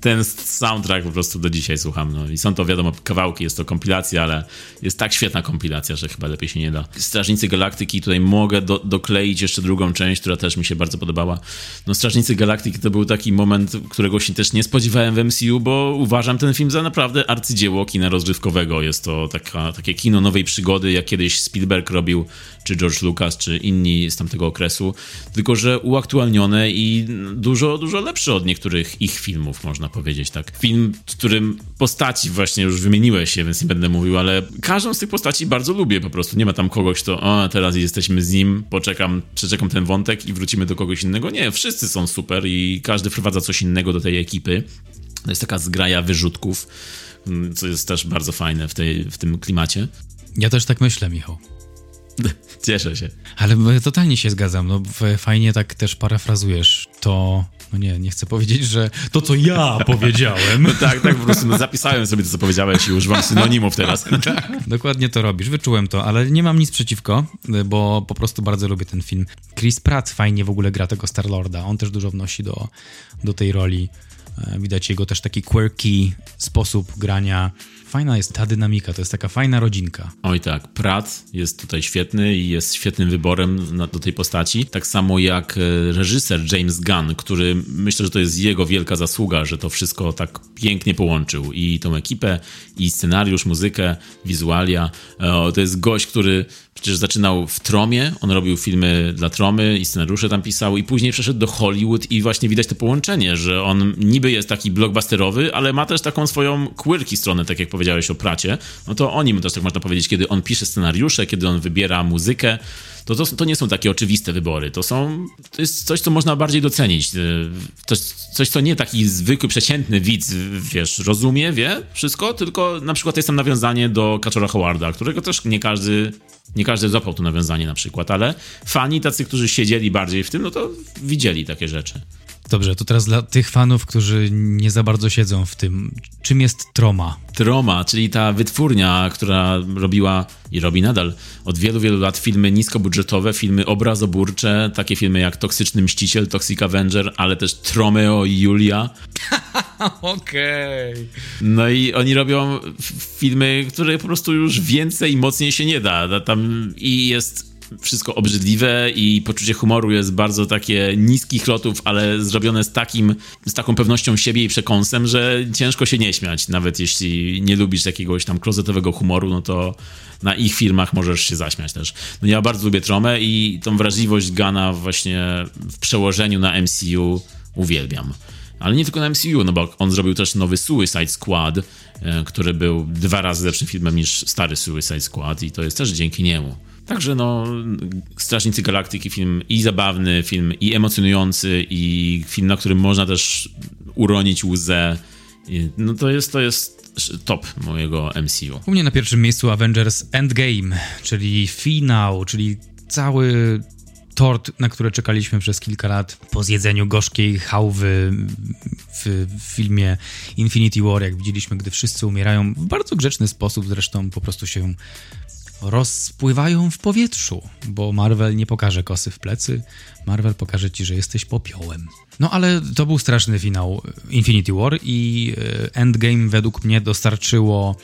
ten soundtrack po prostu do dzisiaj słucham. No. I są to, wiadomo, kawałki, jest to kompilacja, ale jest tak świetna kompilacja, że chyba lepiej się nie da. Strażnicy Galaktyki, tutaj mogę do, dokleić jeszcze drugą część, która też mi się bardzo podobała. No, Strażnicy Galaktyki to był taki moment, którego się też nie spodziewałem w MCU, bo uważam ten film za naprawdę arcydzieło kina rozrywkowego. Jest to taka, takie kino nowej przygody, jak kiedyś Spielberg robił, czy George Lucas, czy inni z tamtego okresu, tylko że uaktualnione i dużo, dużo lepsze od niektórych ich filmów, można powiedzieć tak. Film, w którym postaci właśnie już wymieniłeś się, więc nie będę mówił, ale każdą z tych postaci bardzo lubię po prostu. Nie ma tam kogoś, kto, o, teraz jesteśmy z nim, poczekam, przeczekam ten wątek i wrócimy do kogoś innego. Nie, wszyscy są super i każdy wprowadza coś innego do tej ekipy. To jest taka zgraja wyrzutków, mm, co jest też bardzo fajne w, tej, w tym klimacie. Ja też tak myślę, Michał. Cieszę się. Ale totalnie się zgadzam. No, fajnie tak też parafrazujesz to. No nie, nie chcę powiedzieć, że to, co ja powiedziałem. No tak, tak, po prostu no, zapisałem sobie to, co powiedziałeś i używam synonimów teraz. tak, dokładnie to robisz, wyczułem to, ale nie mam nic przeciwko, bo po prostu bardzo lubię ten film. Chris Pratt fajnie w ogóle gra tego Star-Lorda, on też dużo wnosi do, do tej roli. E, widać jego też taki quirky sposób grania fajna jest ta dynamika, to jest taka fajna rodzinka. Oj tak, Pratt jest tutaj świetny i jest świetnym wyborem na, do tej postaci. Tak samo jak e, reżyser James Gunn, który myślę, że to jest jego wielka zasługa, że to wszystko tak pięknie połączył. I tą ekipę, i scenariusz, muzykę, wizualia. E, to jest gość, który Przecież zaczynał w Tromie, on robił filmy dla Tromy i scenariusze tam pisał i później przeszedł do Hollywood i właśnie widać to połączenie, że on niby jest taki blockbusterowy, ale ma też taką swoją quirky stronę, tak jak powiedziałeś o Pracie. No to o nim też tak można powiedzieć, kiedy on pisze scenariusze, kiedy on wybiera muzykę, to, to, to nie są takie oczywiste wybory. To są, to jest coś, co można bardziej docenić. To coś, co nie taki zwykły, przeciętny widz, wiesz, rozumie, wie wszystko, tylko na przykład jest tam nawiązanie do Kaczora Howarda, którego też nie każdy nie każdy złapał to nawiązanie na przykład, ale fani, tacy, którzy siedzieli bardziej w tym, no to widzieli takie rzeczy. Dobrze, to teraz dla tych fanów, którzy nie za bardzo siedzą w tym, czym jest Troma? Troma, czyli ta wytwórnia, która robiła i robi nadal od wielu, wielu lat filmy niskobudżetowe, filmy obrazoburcze, takie filmy jak Toksyczny Mściciel, Toxic Avenger, ale też Tromeo i Julia. Okej. Okay. No i oni robią filmy, które po prostu już więcej i mocniej się nie da. Tam i jest wszystko obrzydliwe i poczucie humoru jest bardzo takie niskich lotów, ale zrobione z takim, z taką pewnością siebie i przekąsem, że ciężko się nie śmiać. Nawet jeśli nie lubisz jakiegoś tam klozetowego humoru, no to na ich filmach możesz się zaśmiać też. No ja bardzo lubię Tromę i tą wrażliwość Gana właśnie w przełożeniu na MCU uwielbiam. Ale nie tylko na MCU, no bo on zrobił też nowy Suicide Squad, e, który był dwa razy lepszym filmem niż stary Suicide Squad i to jest też dzięki niemu. Także no, Strażnicy Galaktyki film i zabawny, film i emocjonujący i film, na którym można też uronić łzę. No to jest, to jest top mojego MCU. U mnie na pierwszym miejscu Avengers Endgame, czyli finał, czyli cały tort, na który czekaliśmy przez kilka lat po zjedzeniu gorzkiej chałwy w, w, filmie Infinity War, jak widzieliśmy, gdy wszyscy umierają w bardzo grzeczny sposób, zresztą po prostu się rozpływają w powietrzu, bo Marvel nie pokaże kosy w plecy, Marvel pokaże ci, że jesteś popiołem. No ale to był straszny finał Infinity War i e, Endgame według mnie dostarczyło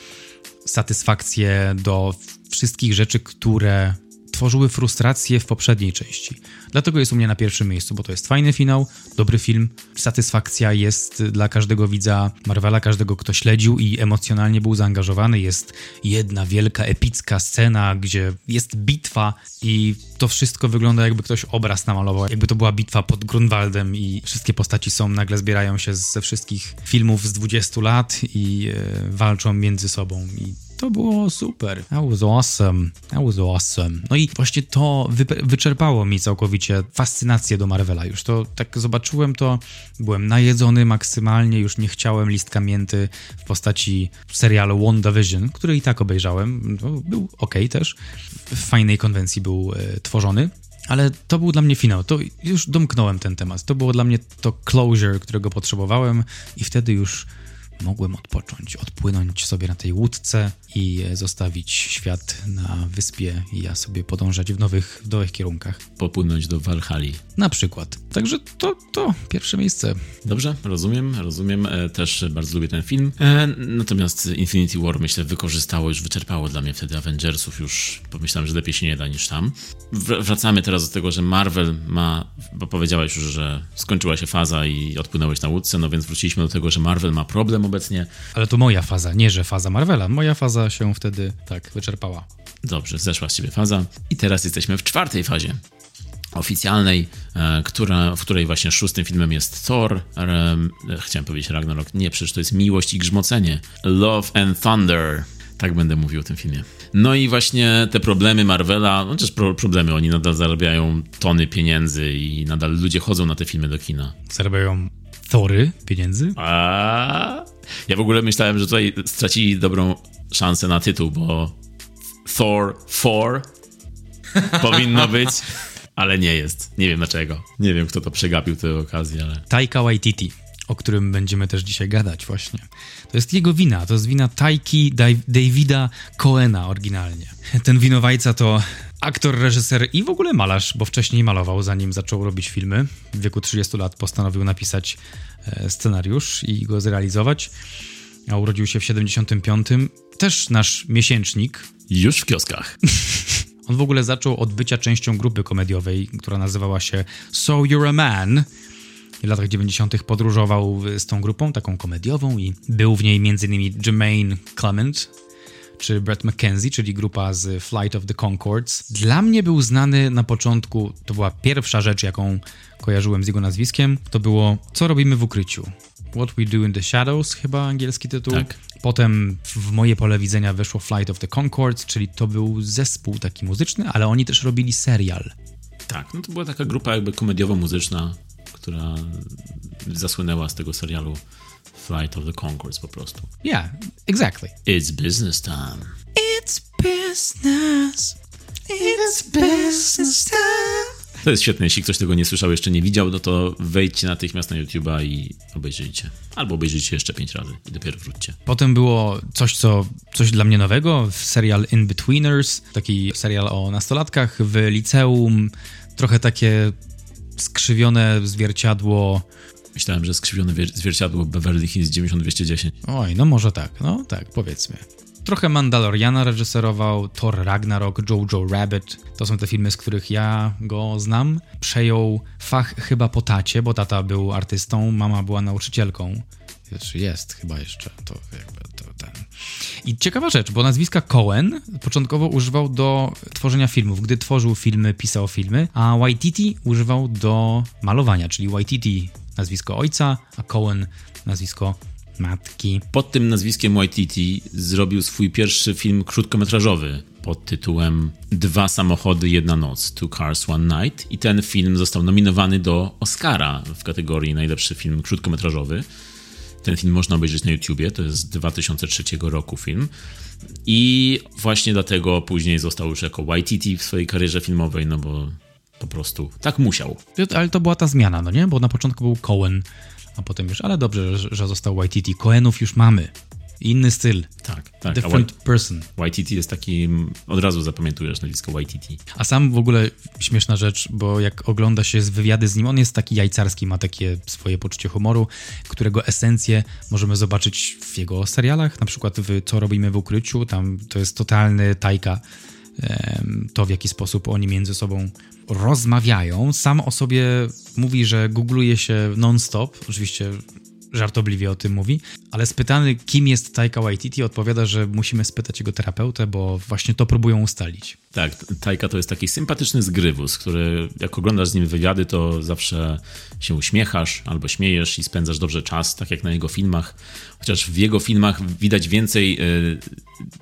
satysfakcję do wszystkich rzeczy, które tworzyły frustrację w poprzedniej części. Dlatego jest u mnie na pierwszym miejscu, bo to jest fajny finał, dobry film. Satysfakcja jest dla każdego widza Marvela, każdego, kto śledził i emocjonalnie był zaangażowany. Jest jedna wielka, epicka scena, gdzie jest bitwa i to wszystko wygląda jakby ktoś obraz namalował. Jakby to była bitwa pod Grunwaldem i wszystkie postaci są, nagle zbierają się ze wszystkich filmów z 20 lat i e, walczą między sobą. I to było super. That was awesome. That was awesome. No i właśnie to wy wyczerpało mi całkowicie fascynację do Marvela. Już to tak zobaczyłem to, byłem najedzony maksymalnie, już nie chciałem listka mięty w postaci serialu WandaVision, który i tak obejrzałem. No, był ok też. W fajnej konwencji był e, tworzony. Ale to był dla mnie finał. To już domknąłem ten temat. To było dla mnie to closure, którego potrzebowałem, i wtedy już mogłem odpocząć, odpłynąć sobie na tej łódce i zostawić świat na wyspie i ja sobie podążać w nowych, w nowych kierunkach. Popłynąć do Walhali. Na przykład. Także to, to pierwsze miejsce. Dobrze, rozumiem, rozumiem. E, też bardzo lubię ten film. E, natomiast Infinity War myślę wykorzystało, już wyczerpało dla mnie wtedy Avengersów. Już pomyślałem, że lepiej się nie da niż tam. wracamy teraz do tego, że Marvel ma, bo powiedziałeś już, że skończyła się faza i odpłynąłeś na łódce, no więc wróciliśmy do tego, że Marvel ma problem obecnie. Ale to moja faza, nie że faza Marvela. Moja faza się wtedy tak wyczerpała. Dobrze, zeszła z ciebie faza. I teraz jesteśmy w czwartej fazie oficjalnej, e, która, w której właśnie szóstym filmem jest Thor. E, chciałem powiedzieć Ragnarok. Nie, przecież to jest Miłość i Grzmocenie. Love and Thunder. Tak będę mówił o tym filmie. No i właśnie te problemy Marvela, no też pro, problemy, oni nadal zarabiają tony pieniędzy i nadal ludzie chodzą na te filmy do kina. Zarabiają Thory pieniędzy? A ja w ogóle myślałem, że tutaj stracili dobrą szansę na tytuł, bo Thor 4 powinno być, ale nie jest. Nie wiem dlaczego. Nie wiem, kto to przegapił tę okazję, ale... Taika Waititi, o którym będziemy też dzisiaj gadać właśnie. To jest jego wina, to jest wina Taiki Davida Coena oryginalnie. Ten winowajca to aktor, reżyser i w ogóle malarz, bo wcześniej malował, zanim zaczął robić filmy. W wieku 30 lat postanowił napisać e, scenariusz i go zrealizować. A urodził się w 75. Też nasz miesięcznik. Już w kioskach. On w ogóle zaczął od bycia częścią grupy komediowej, która nazywała się So You're a Man. W latach 90. podróżował z tą grupą, taką komediową, i był w niej m.in. Jermaine Clement, czy Brett McKenzie, czyli grupa z Flight of the Concords. Dla mnie był znany na początku, to była pierwsza rzecz, jaką kojarzyłem z jego nazwiskiem, to było Co robimy w ukryciu? What We Do in the Shadows, chyba angielski tytuł. Tak. Potem w moje pole widzenia weszło Flight of the Concords, czyli to był zespół taki muzyczny, ale oni też robili serial. Tak, no to była taka grupa jakby komediowo-muzyczna, która zasłynęła z tego serialu Flight of the Concords po prostu. Yeah, exactly. It's business time. It's business. It's business time. To jest świetne, jeśli ktoś tego nie słyszał, jeszcze nie widział, no to wejdźcie natychmiast na YouTube'a i obejrzyjcie. Albo obejrzyjcie jeszcze pięć razy i dopiero wróćcie. Potem było coś, co, coś dla mnie nowego, serial In Betweeners, taki serial o nastolatkach w liceum, trochę takie skrzywione zwierciadło Myślałem, że skrzywione zwierciadło Beverly Hills 9210. Oj, no może tak, no tak, powiedzmy. Trochę Mandaloriana reżyserował, Thor Ragnarok, Jojo Rabbit. To są te filmy, z których ja go znam. Przejął fach chyba po tacie, bo tata był artystą, mama była nauczycielką. Znaczy jest chyba jeszcze, to jakby to ten. I ciekawa rzecz, bo nazwiska Cohen początkowo używał do tworzenia filmów. Gdy tworzył filmy, pisał filmy, a Waititi używał do malowania, czyli Waititi nazwisko ojca, a Cohen nazwisko matki. Pod tym nazwiskiem Waititi zrobił swój pierwszy film krótkometrażowy pod tytułem Dwa samochody, jedna noc, Two Cars, One Night i ten film został nominowany do Oscara w kategorii najlepszy film krótkometrażowy. Ten film można obejrzeć na YouTubie, to jest z 2003 roku film. I właśnie dlatego później został już jako Waititi w swojej karierze filmowej, no bo po prostu tak musiał. Ale to była ta zmiana, no nie? Bo na początku był Cohen, a potem już, ale dobrze, że został YTT. Cohenów już mamy. Inny styl. Tak. Tak, Different a person. YTT jest taki, od razu zapamiętujesz nazwisko YTT. A sam w ogóle śmieszna rzecz, bo jak ogląda się z wywiady z nim, on jest taki jajcarski, ma takie swoje poczucie humoru, którego esencję możemy zobaczyć w jego serialach, na przykład w Co robimy w ukryciu, tam to jest totalny tajka to, w jaki sposób oni między sobą rozmawiają. Sam o sobie mówi, że googluje się non-stop, oczywiście żartobliwie o tym mówi, ale spytany, kim jest Taika Waititi, odpowiada, że musimy spytać jego terapeutę, bo właśnie to próbują ustalić. Tak, Taika to jest taki sympatyczny zgrywus, który jak oglądasz z nim wywiady, to zawsze się uśmiechasz albo śmiejesz i spędzasz dobrze czas, tak jak na jego filmach. Chociaż w jego filmach widać więcej y,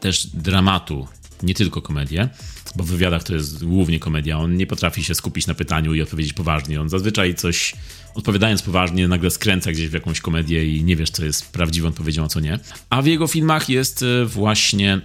też dramatu nie tylko komedię, bo w wywiadach to jest głównie komedia. On nie potrafi się skupić na pytaniu i odpowiedzieć poważnie. On zazwyczaj coś, odpowiadając poważnie, nagle skręca gdzieś w jakąś komedię i nie wiesz, co jest prawdziwą odpowiedzią, a co nie. A w jego filmach jest e, właśnie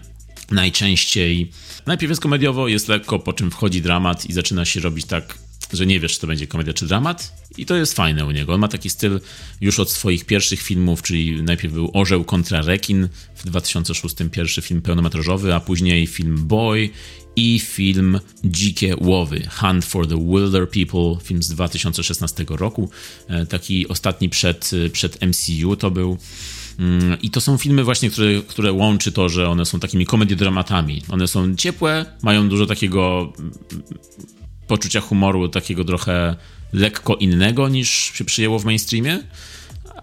najczęściej. Najpierw jest komediowo, jest lekko, po czym wchodzi dramat i zaczyna się robić tak że nie wiesz, czy to będzie komedia czy dramat. I to jest fajne u niego. On ma taki styl już od swoich pierwszych filmów, czyli najpierw był Orzeł kontra Rekin w 2006 pierwszy film pełnometrażowy, a później film Boy i film Dzikie Łowy, Hunt for the Wilder People, film z 2016 roku. E, taki ostatni przed, przed MCU to był. Mm, I to są filmy właśnie, które, które łączy to, że one są takimi komediodramatami. One są ciepłe, mają dużo takiego poczucia humoru takiego trochę lekko innego niż się przyjęło w mainstreamie,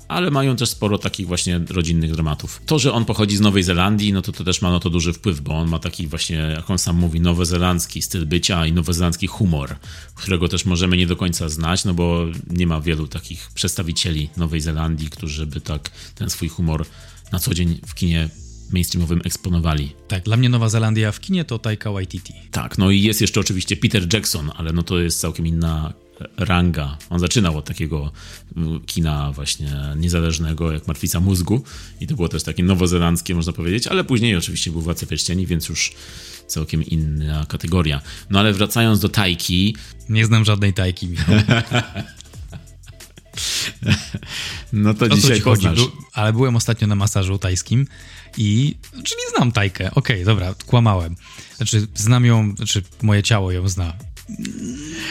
ale mają też sporo takich właśnie rodzinnych dramatów. To, że on pochodzi z Nowej Zelandii, no to to też ma na to duży wpływ, bo on ma taki właśnie, jak on sam mówi, nowozelandzki styl bycia i nowozelandzki humor, którego też możemy nie do końca znać, no bo nie ma wielu takich przedstawicieli Nowej Zelandii, którzy by tak ten swój humor na co dzień w kinie mainstreamowym eksponowali. Tak, dla mnie Nowa Zelandia w kinie to Taika Waititi. Tak, no i jest jeszcze oczywiście Peter Jackson, ale no to jest całkiem inna ranga. On zaczynał od takiego mm, kina właśnie niezależnego, jak Martwica Mózgu i to było też takie nowozelandzkie, można powiedzieć, ale później oczywiście był Władca Pierścieni, więc już całkiem inna kategoria. No ale wracając do Tajki... Nie znam żadnej Tajki, No to o dzisiaj chodzi? ale byłem ostatnio na masażu tajskim i, czyli znam Tajkę, okej, okay, dobra, kłamałem. Znaczy, znam ją, znaczy moje ciało ją zna.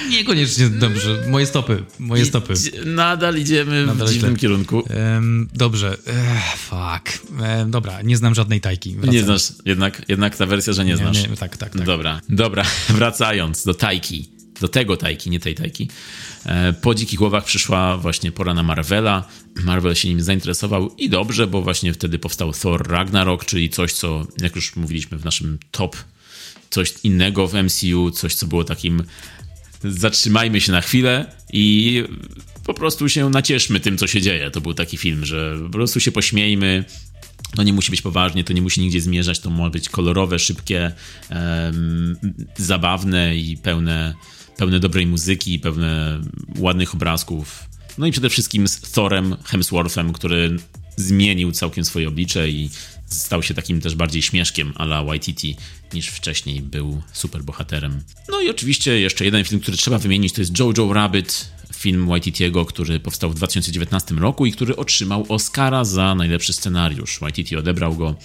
Niekoniecznie dobrze. Moje stopy. Moje stopy. Nadal idziemy Nadal w dziwnym źle. kierunku. Um, dobrze. Ech, fuck. Um, dobra, nie znam żadnej tajki. Nie znasz. Jednak, jednak ta wersja, że nie, nie znasz. Nie, tak, tak, tak. Dobra, dobra. Wracając do tajki. Do tego tajki, nie tej tajki. E, po Dzikich Głowach przyszła właśnie pora na Marvela. Marvel się nim zainteresował i dobrze, bo właśnie wtedy powstał Thor Ragnarok, czyli coś, co, jak już mówiliśmy w naszym top, coś innego w MCU, coś, co było takim zatrzymajmy się na chwilę i po prostu się nacieszmy tym, co się dzieje. To był taki film, że po prostu się pośmiejmy. To nie musi być poważnie, to nie musi nigdzie zmierzać, to może być kolorowe, szybkie, um, zabawne i pełne pełne dobrej muzyki, pełne ładnych obrazków. No i przede wszystkim z Thorem Hemsworthem, który zmienił całkiem swoje oblicze i stał się takim też bardziej śmieszkiem ala YTT niż wcześniej był superbohaterem. No i oczywiście jeszcze jeden film, który trzeba wymienić, to jest Jojo Rabbit, film YTT'ego, który powstał w 2019 roku i który otrzymał Oscara za najlepszy scenariusz. YTT odebrał go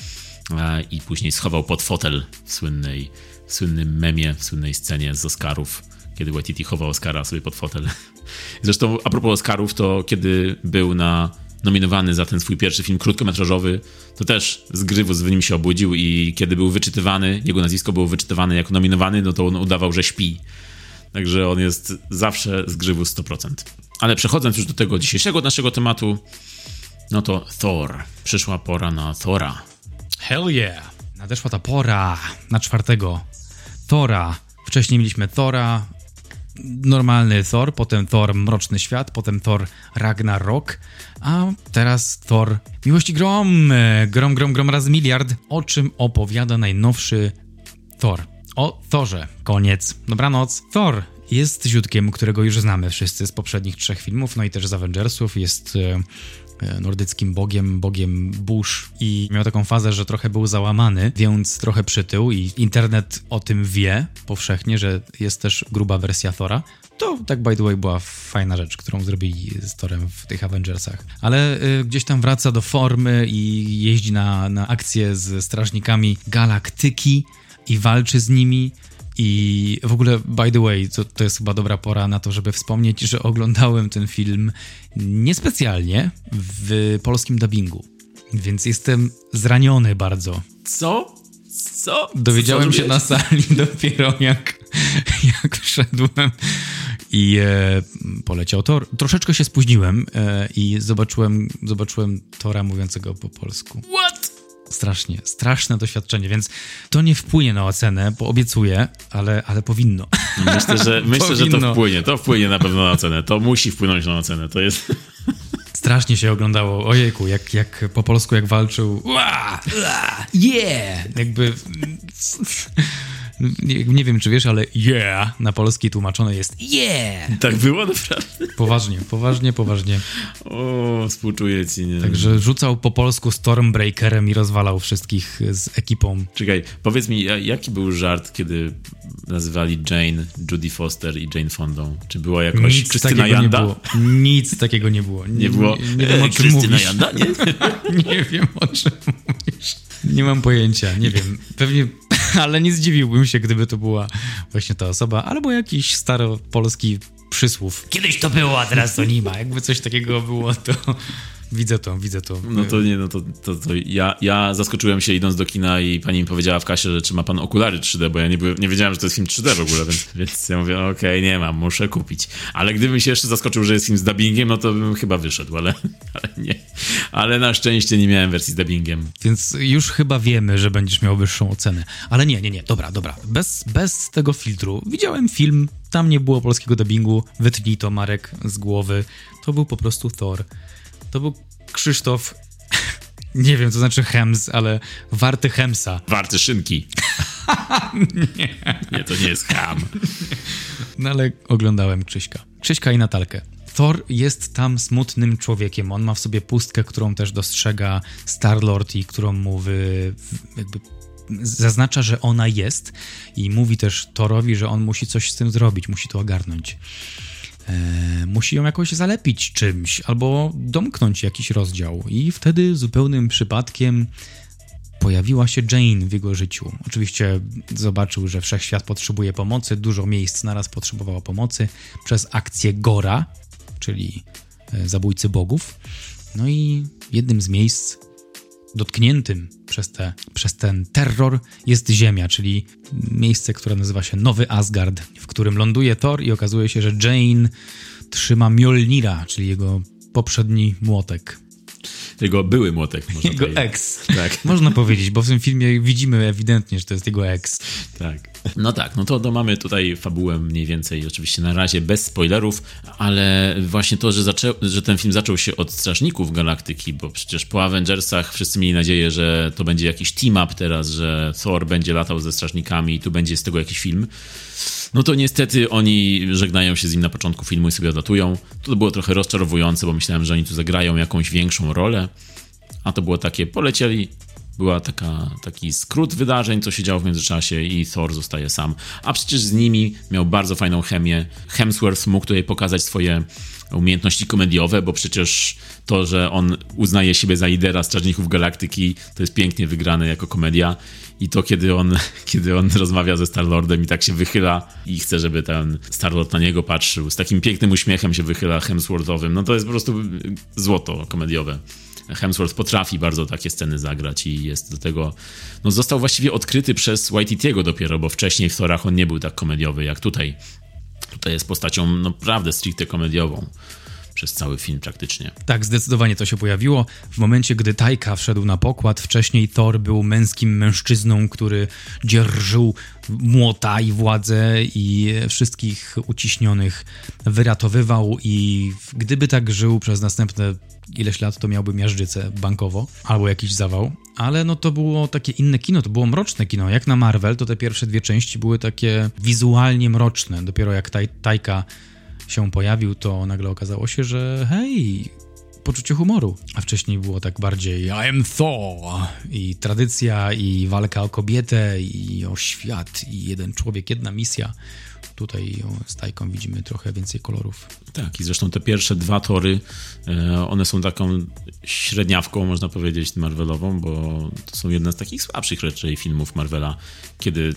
e, i później schował pod fotel w słynnej, słynnym memie, słynnej scenie z Oscarów kiedy Waititi chował Oscara sobie pod fotel. Zresztą a propos Oscarów, to kiedy był na nominowany za ten swój pierwszy film krótkometrażowy, to też z grywu z nim się obudził i kiedy był wyczytywany, jego nazwisko było wyczytywane jako nominowany, no to on udawał, że śpi. Także on jest zawsze z grywu 100%. Ale przechodząc już do tego dzisiejszego naszego tematu, no to Thor. Przyszła pora na Thora. Hell yeah! Nadeszła ta pora na czwartego Thora. Wcześniej mieliśmy Thora, normalny Thor, potem Thor Mroczny Świat, potem Thor Ragnarok, a teraz Thor Miłości Grom, Grom, Grom, Grom raz miliard, o czym opowiada najnowszy Thor. O Thorze. Koniec. Dobranoc. Thor jest ziutkiem, którego już znamy wszyscy z poprzednich trzech filmów, no i też z Avengersów. Jest e, nordyckim bogiem, bogiem burz i miał taką fazę, że trochę był załamany, więc trochę przytył i internet o tym wie powszechnie, że jest też gruba wersja Thora. To tak by the way była fajna rzecz, którą zrobili z Thorem w tych Avengersach. Ale y, gdzieś tam wraca do formy i jeździ na, na akcje z strażnikami galaktyki i walczy z nimi. I w ogóle, by the way, to, to jest chyba dobra pora na to, żeby wspomnieć, że oglądałem ten film niespecjalnie w polskim dubbingu. Więc jestem zraniony bardzo. Co? Co? Dowiedziałem Co się na sali dopiero jak, jak wszedłem i e, poleciał Tor. Troszeczkę się spóźniłem e, i zobaczyłem, zobaczyłem Tora mówiącego po polsku. What? Strasznie, straszne doświadczenie, więc to nie wpłynie na ocenę, bo obiecuję, ale, ale powinno. Myślę, że, myślę, że to Powinno. wpłynie. To wpłynie na pewno na ocenę. To musi wpłynąć na ocenę. To jest... Strasznie się oglądało, ojejku, jak, jak po polsku jak walczył, Ua, ua, yeah, jakby, nie, nie wiem czy wiesz, ale yeah na polski tłumaczone jest yeah, Tak było naprawdę? poważnie, poważnie, poważnie. O, współczuję ci. Nie? Także rzucał po polsku Stormbreakerem i rozwalał wszystkich z ekipą. Czekaj, powiedz mi, ja- jaki był żart, kiedy nazywali Jane, Judy Foster i Jane Fondą? Czy była jakoś Nic Krystyna takiego nie Janda? było. Nic takiego nie było. Nie było. Nie, nie wiem o czym Krystyna mówisz. Janda? Nie? Nie wiem o czym mówisz. Nie mam pojęcia, nie wiem. Pewnie, ale nie zdziwiłbym się, gdyby to była właśnie ta osoba, albo jakiś staropolski przysłów. Kiedyś to było, a teraz to nie ma. Jakby coś takiego było, to widzę to, widzę to. No to nie, no to, to, to ja, ja zaskoczyłem się idąc do kina i pani mi powiedziała w kasie, że czy ma pan okulary 3D, bo ja nie, byłem, nie wiedziałem, że to jest film 3D w ogóle, więc, więc ja mówię, okej, nie mam, muszę kupić. Ale gdybym się jeszcze zaskoczył, że jest film z dubbingiem, no to bym chyba wyszedł, ale, ale nie. Ale na szczęście nie miałem wersji z dubbingiem. Więc już chyba wiemy, że będziesz miał wyższą ocenę. Ale nie, nie, nie, dobra, dobra. Bez, bez tego filtru. Widziałem film, tam nie było polskiego dubbingu. Wytnij to, Marek, z głowy. To był po prostu Thor. To był Krzysztof. Nie wiem, co znaczy Hems, ale warty Hemsa. Warty szynki. nie. nie, to nie jest ham. No ale oglądałem Krzyśka. Krzyśka i Natalkę. Thor jest tam smutnym człowiekiem. On ma w sobie pustkę, którą też dostrzega Star-Lord i którą mu wy, jakby zaznacza, że ona jest i mówi też Thorowi, że on musi coś z tym zrobić, musi to ogarnąć. E, musi ją jakoś zalepić czymś albo domknąć jakiś rozdział i wtedy zupełnym przypadkiem pojawiła się Jane w jego życiu. Oczywiście zobaczył, że wszechświat potrzebuje pomocy, dużo miejsc naraz potrzebowało pomocy przez akcję Gora, czyli e, zabójcy bogów. No i jednym z miejsc dotkniętym przez, te, przez ten terror jest Ziemia, czyli miejsce, które nazywa się Nowy Asgard, w którym ląduje Thor i okazuje się, że Jane trzyma Mjolnira, czyli jego poprzedni młotek. Jego były młotek, można Jego powiedzieć. ex. Tak. Można powiedzieć, bo w tym filmie widzimy ewidentnie, że to jest jego ex. Tak. No tak, no to, to mamy tutaj fabułę mniej więcej, oczywiście na razie bez spoilerów, ale właśnie to, że, zaczę, że ten film zaczął się od Strażników Galaktyki, bo przecież po Avengersach wszyscy mieli nadzieję, że to będzie jakiś team-up teraz, że Thor będzie latał ze Strażnikami i tu będzie z tego jakiś film. No to niestety oni żegnają się z nim na początku filmu i sobie odlatują. To było trochę rozczarowujące, bo myślałem, że oni tu zagrają jakąś większą rolę, a to było takie, polecieli, była taka, taki skrót wydarzeń, co się działo w międzyczasie i Thor zostaje sam. A przecież z nimi miał bardzo fajną chemię. Hemsworth mógł tutaj pokazać swoje umiejętności komediowe, bo przecież to, że on uznaje siebie za lidera Strażników Galaktyki, to jest pięknie wygrane jako komedia. I to, kiedy on, kiedy on rozmawia ze Starlordem i tak się wychyla i chce, żeby ten Starlord na niego patrzył, z takim pięknym uśmiechem się wychyla Hemsworthowym, no to jest po prostu złoto komediowe. Hemsworth potrafi bardzo takie sceny zagrać i jest do tego. No, został właściwie odkryty przez Waititiego dopiero, bo wcześniej w Thorach on nie był tak komediowy jak tutaj. Tutaj jest postacią naprawdę stricte komediową przez cały film praktycznie. Tak, zdecydowanie to się pojawiło. W momencie, gdy Tajka wszedł na pokład, wcześniej Thor był męskim mężczyzną, który dzierżył młota i władzę i wszystkich uciśnionych wyratowywał i gdyby tak żył przez następne ileś lat, to miałby miażdżycę bankowo albo jakiś zawał. Ale no to było takie inne kino, to było mroczne kino. Jak na Marvel, to te pierwsze dwie części były takie wizualnie mroczne. Dopiero jak taj, Tajka się pojawił, to nagle okazało się, że hej, poczucie humoru. A wcześniej było tak bardziej I am Thor i tradycja, i walka o kobietę, i o świat, i jeden człowiek, jedna misja. Tutaj z Tajką widzimy trochę więcej kolorów. Tak, i zresztą te pierwsze dwa tory, e, one są taką średniawką, można powiedzieć, Marvelową, bo to są jedne z takich słabszych raczej filmów Marvela, kiedy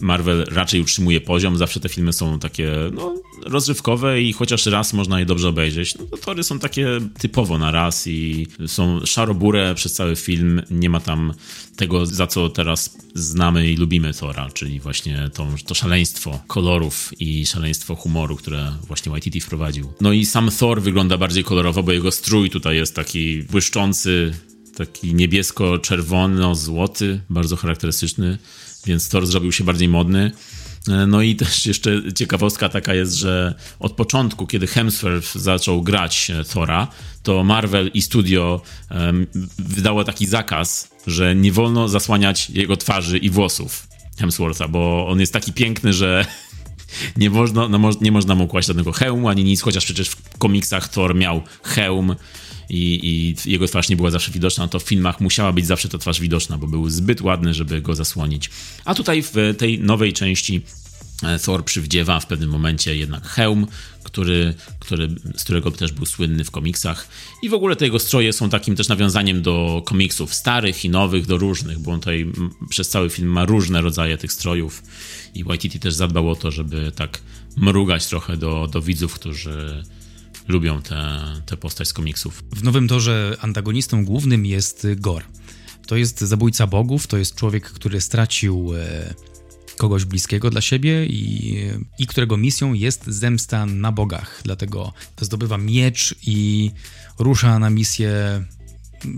Marvel raczej utrzymuje poziom, zawsze te filmy są takie no, rozrywkowe i chociaż raz można je dobrze obejrzeć. No, to tory są takie typowo na raz i są szarobure przez cały film. Nie ma tam tego, za co teraz znamy i lubimy Tora, czyli właśnie to, to szaleństwo kolorów i szaleństwo humoru, które właśnie YTT wprowadził. No i sam Thor wygląda bardziej kolorowo, bo jego strój tutaj jest taki błyszczący, taki niebiesko-czerwono-złoty, bardzo charakterystyczny więc Thor zrobił się bardziej modny. E, no i też jeszcze ciekawostka taka jest, że od początku, kiedy Hemsworth zaczął grać e, Thora, to Marvel i studio um, wydało taki zakaz, że nie wolno zasłaniać jego twarzy i włosów Hemswortha, bo on jest taki piękny, że nie można, no, nie można mu kłaść żadnego hełmu ani nic, chociaż przecież w komiksach Thor miał hełm i, i jego twarz nie była zawsze widoczna, to w filmach musiała być zawsze ta twarz widoczna, bo był zbyt ładny, żeby go zasłonić. A tutaj w tej nowej części e, Thor przywdziewa w pewnym momencie jednak hełm, który, który, z którego też był słynny w komiksach. I w ogóle te jego stroje są takim też nawiązaniem do komiksów starych i nowych, do różnych, bo on tutaj przez cały film ma różne rodzaje tych strojów. I YTT też zadbał o to, żeby tak mrugać trochę do, do widzów, którzy lubią tę postać z komiksów. W Nowym Torze antagonistą głównym jest Gor. To jest zabójca bogów, to jest człowiek, który stracił e, kogoś bliskiego dla siebie i, i którego misją jest zemsta na bogach. Dlatego zdobywa miecz i rusza na misję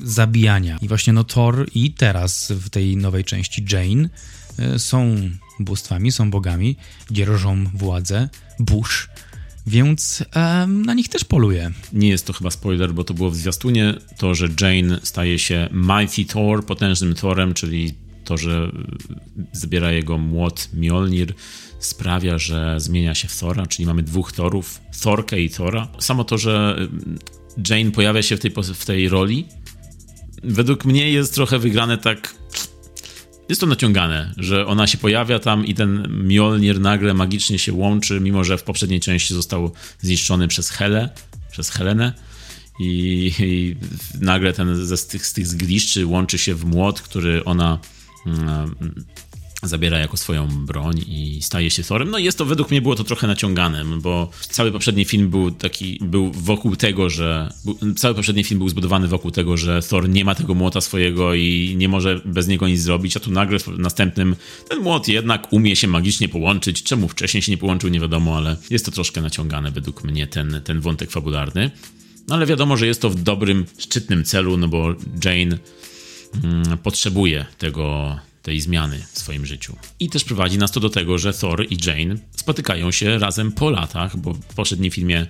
zabijania. I właśnie no Thor i teraz w tej nowej części Jane e, są bóstwami, są bogami, dzierżą władzę, Bush więc na nich też poluje. Nie jest to chyba spoiler, bo to było w zwiastunie, to, że Jane staje się Mighty Thor, potężnym Thorem, czyli to, że zbiera jego młot Mjolnir, sprawia, że zmienia się w Thora, czyli mamy dwóch Thorów, Thorkę i Thora. Samo to, że Jane pojawia się w tej, w tej roli, według mnie jest trochę wygrane tak jest to naciągane, że ona się pojawia tam i ten Mjolnir nagle magicznie się łączy, mimo że w poprzedniej części został zniszczony przez Helę, przez Helenę. I, i nagle ten ze, z tych, z tych zgliszczy łączy się w młot, który ona mm, zabiera jako swoją broń i staje się Thorem. No jest to, według mnie było to trochę naciągane, bo cały poprzedni film był taki, był wokół tego, że, cały poprzedni film był zbudowany wokół tego, że Thor nie ma tego młota swojego i nie może bez niego nic zrobić, a tu nagle w następnym ten młot jednak umie się magicznie połączyć. Czemu wcześniej się nie połączył, nie wiadomo, ale jest to troszkę naciągane według mnie ten, ten wątek fabularny. No ale wiadomo, że jest to w dobrym, szczytnym celu, no bo Jane mm, potrzebuje tego tej zmiany w swoim życiu. I też prowadzi nas to do tego, że Thor i Jane spotykają się razem po latach, bo w poprzednim filmie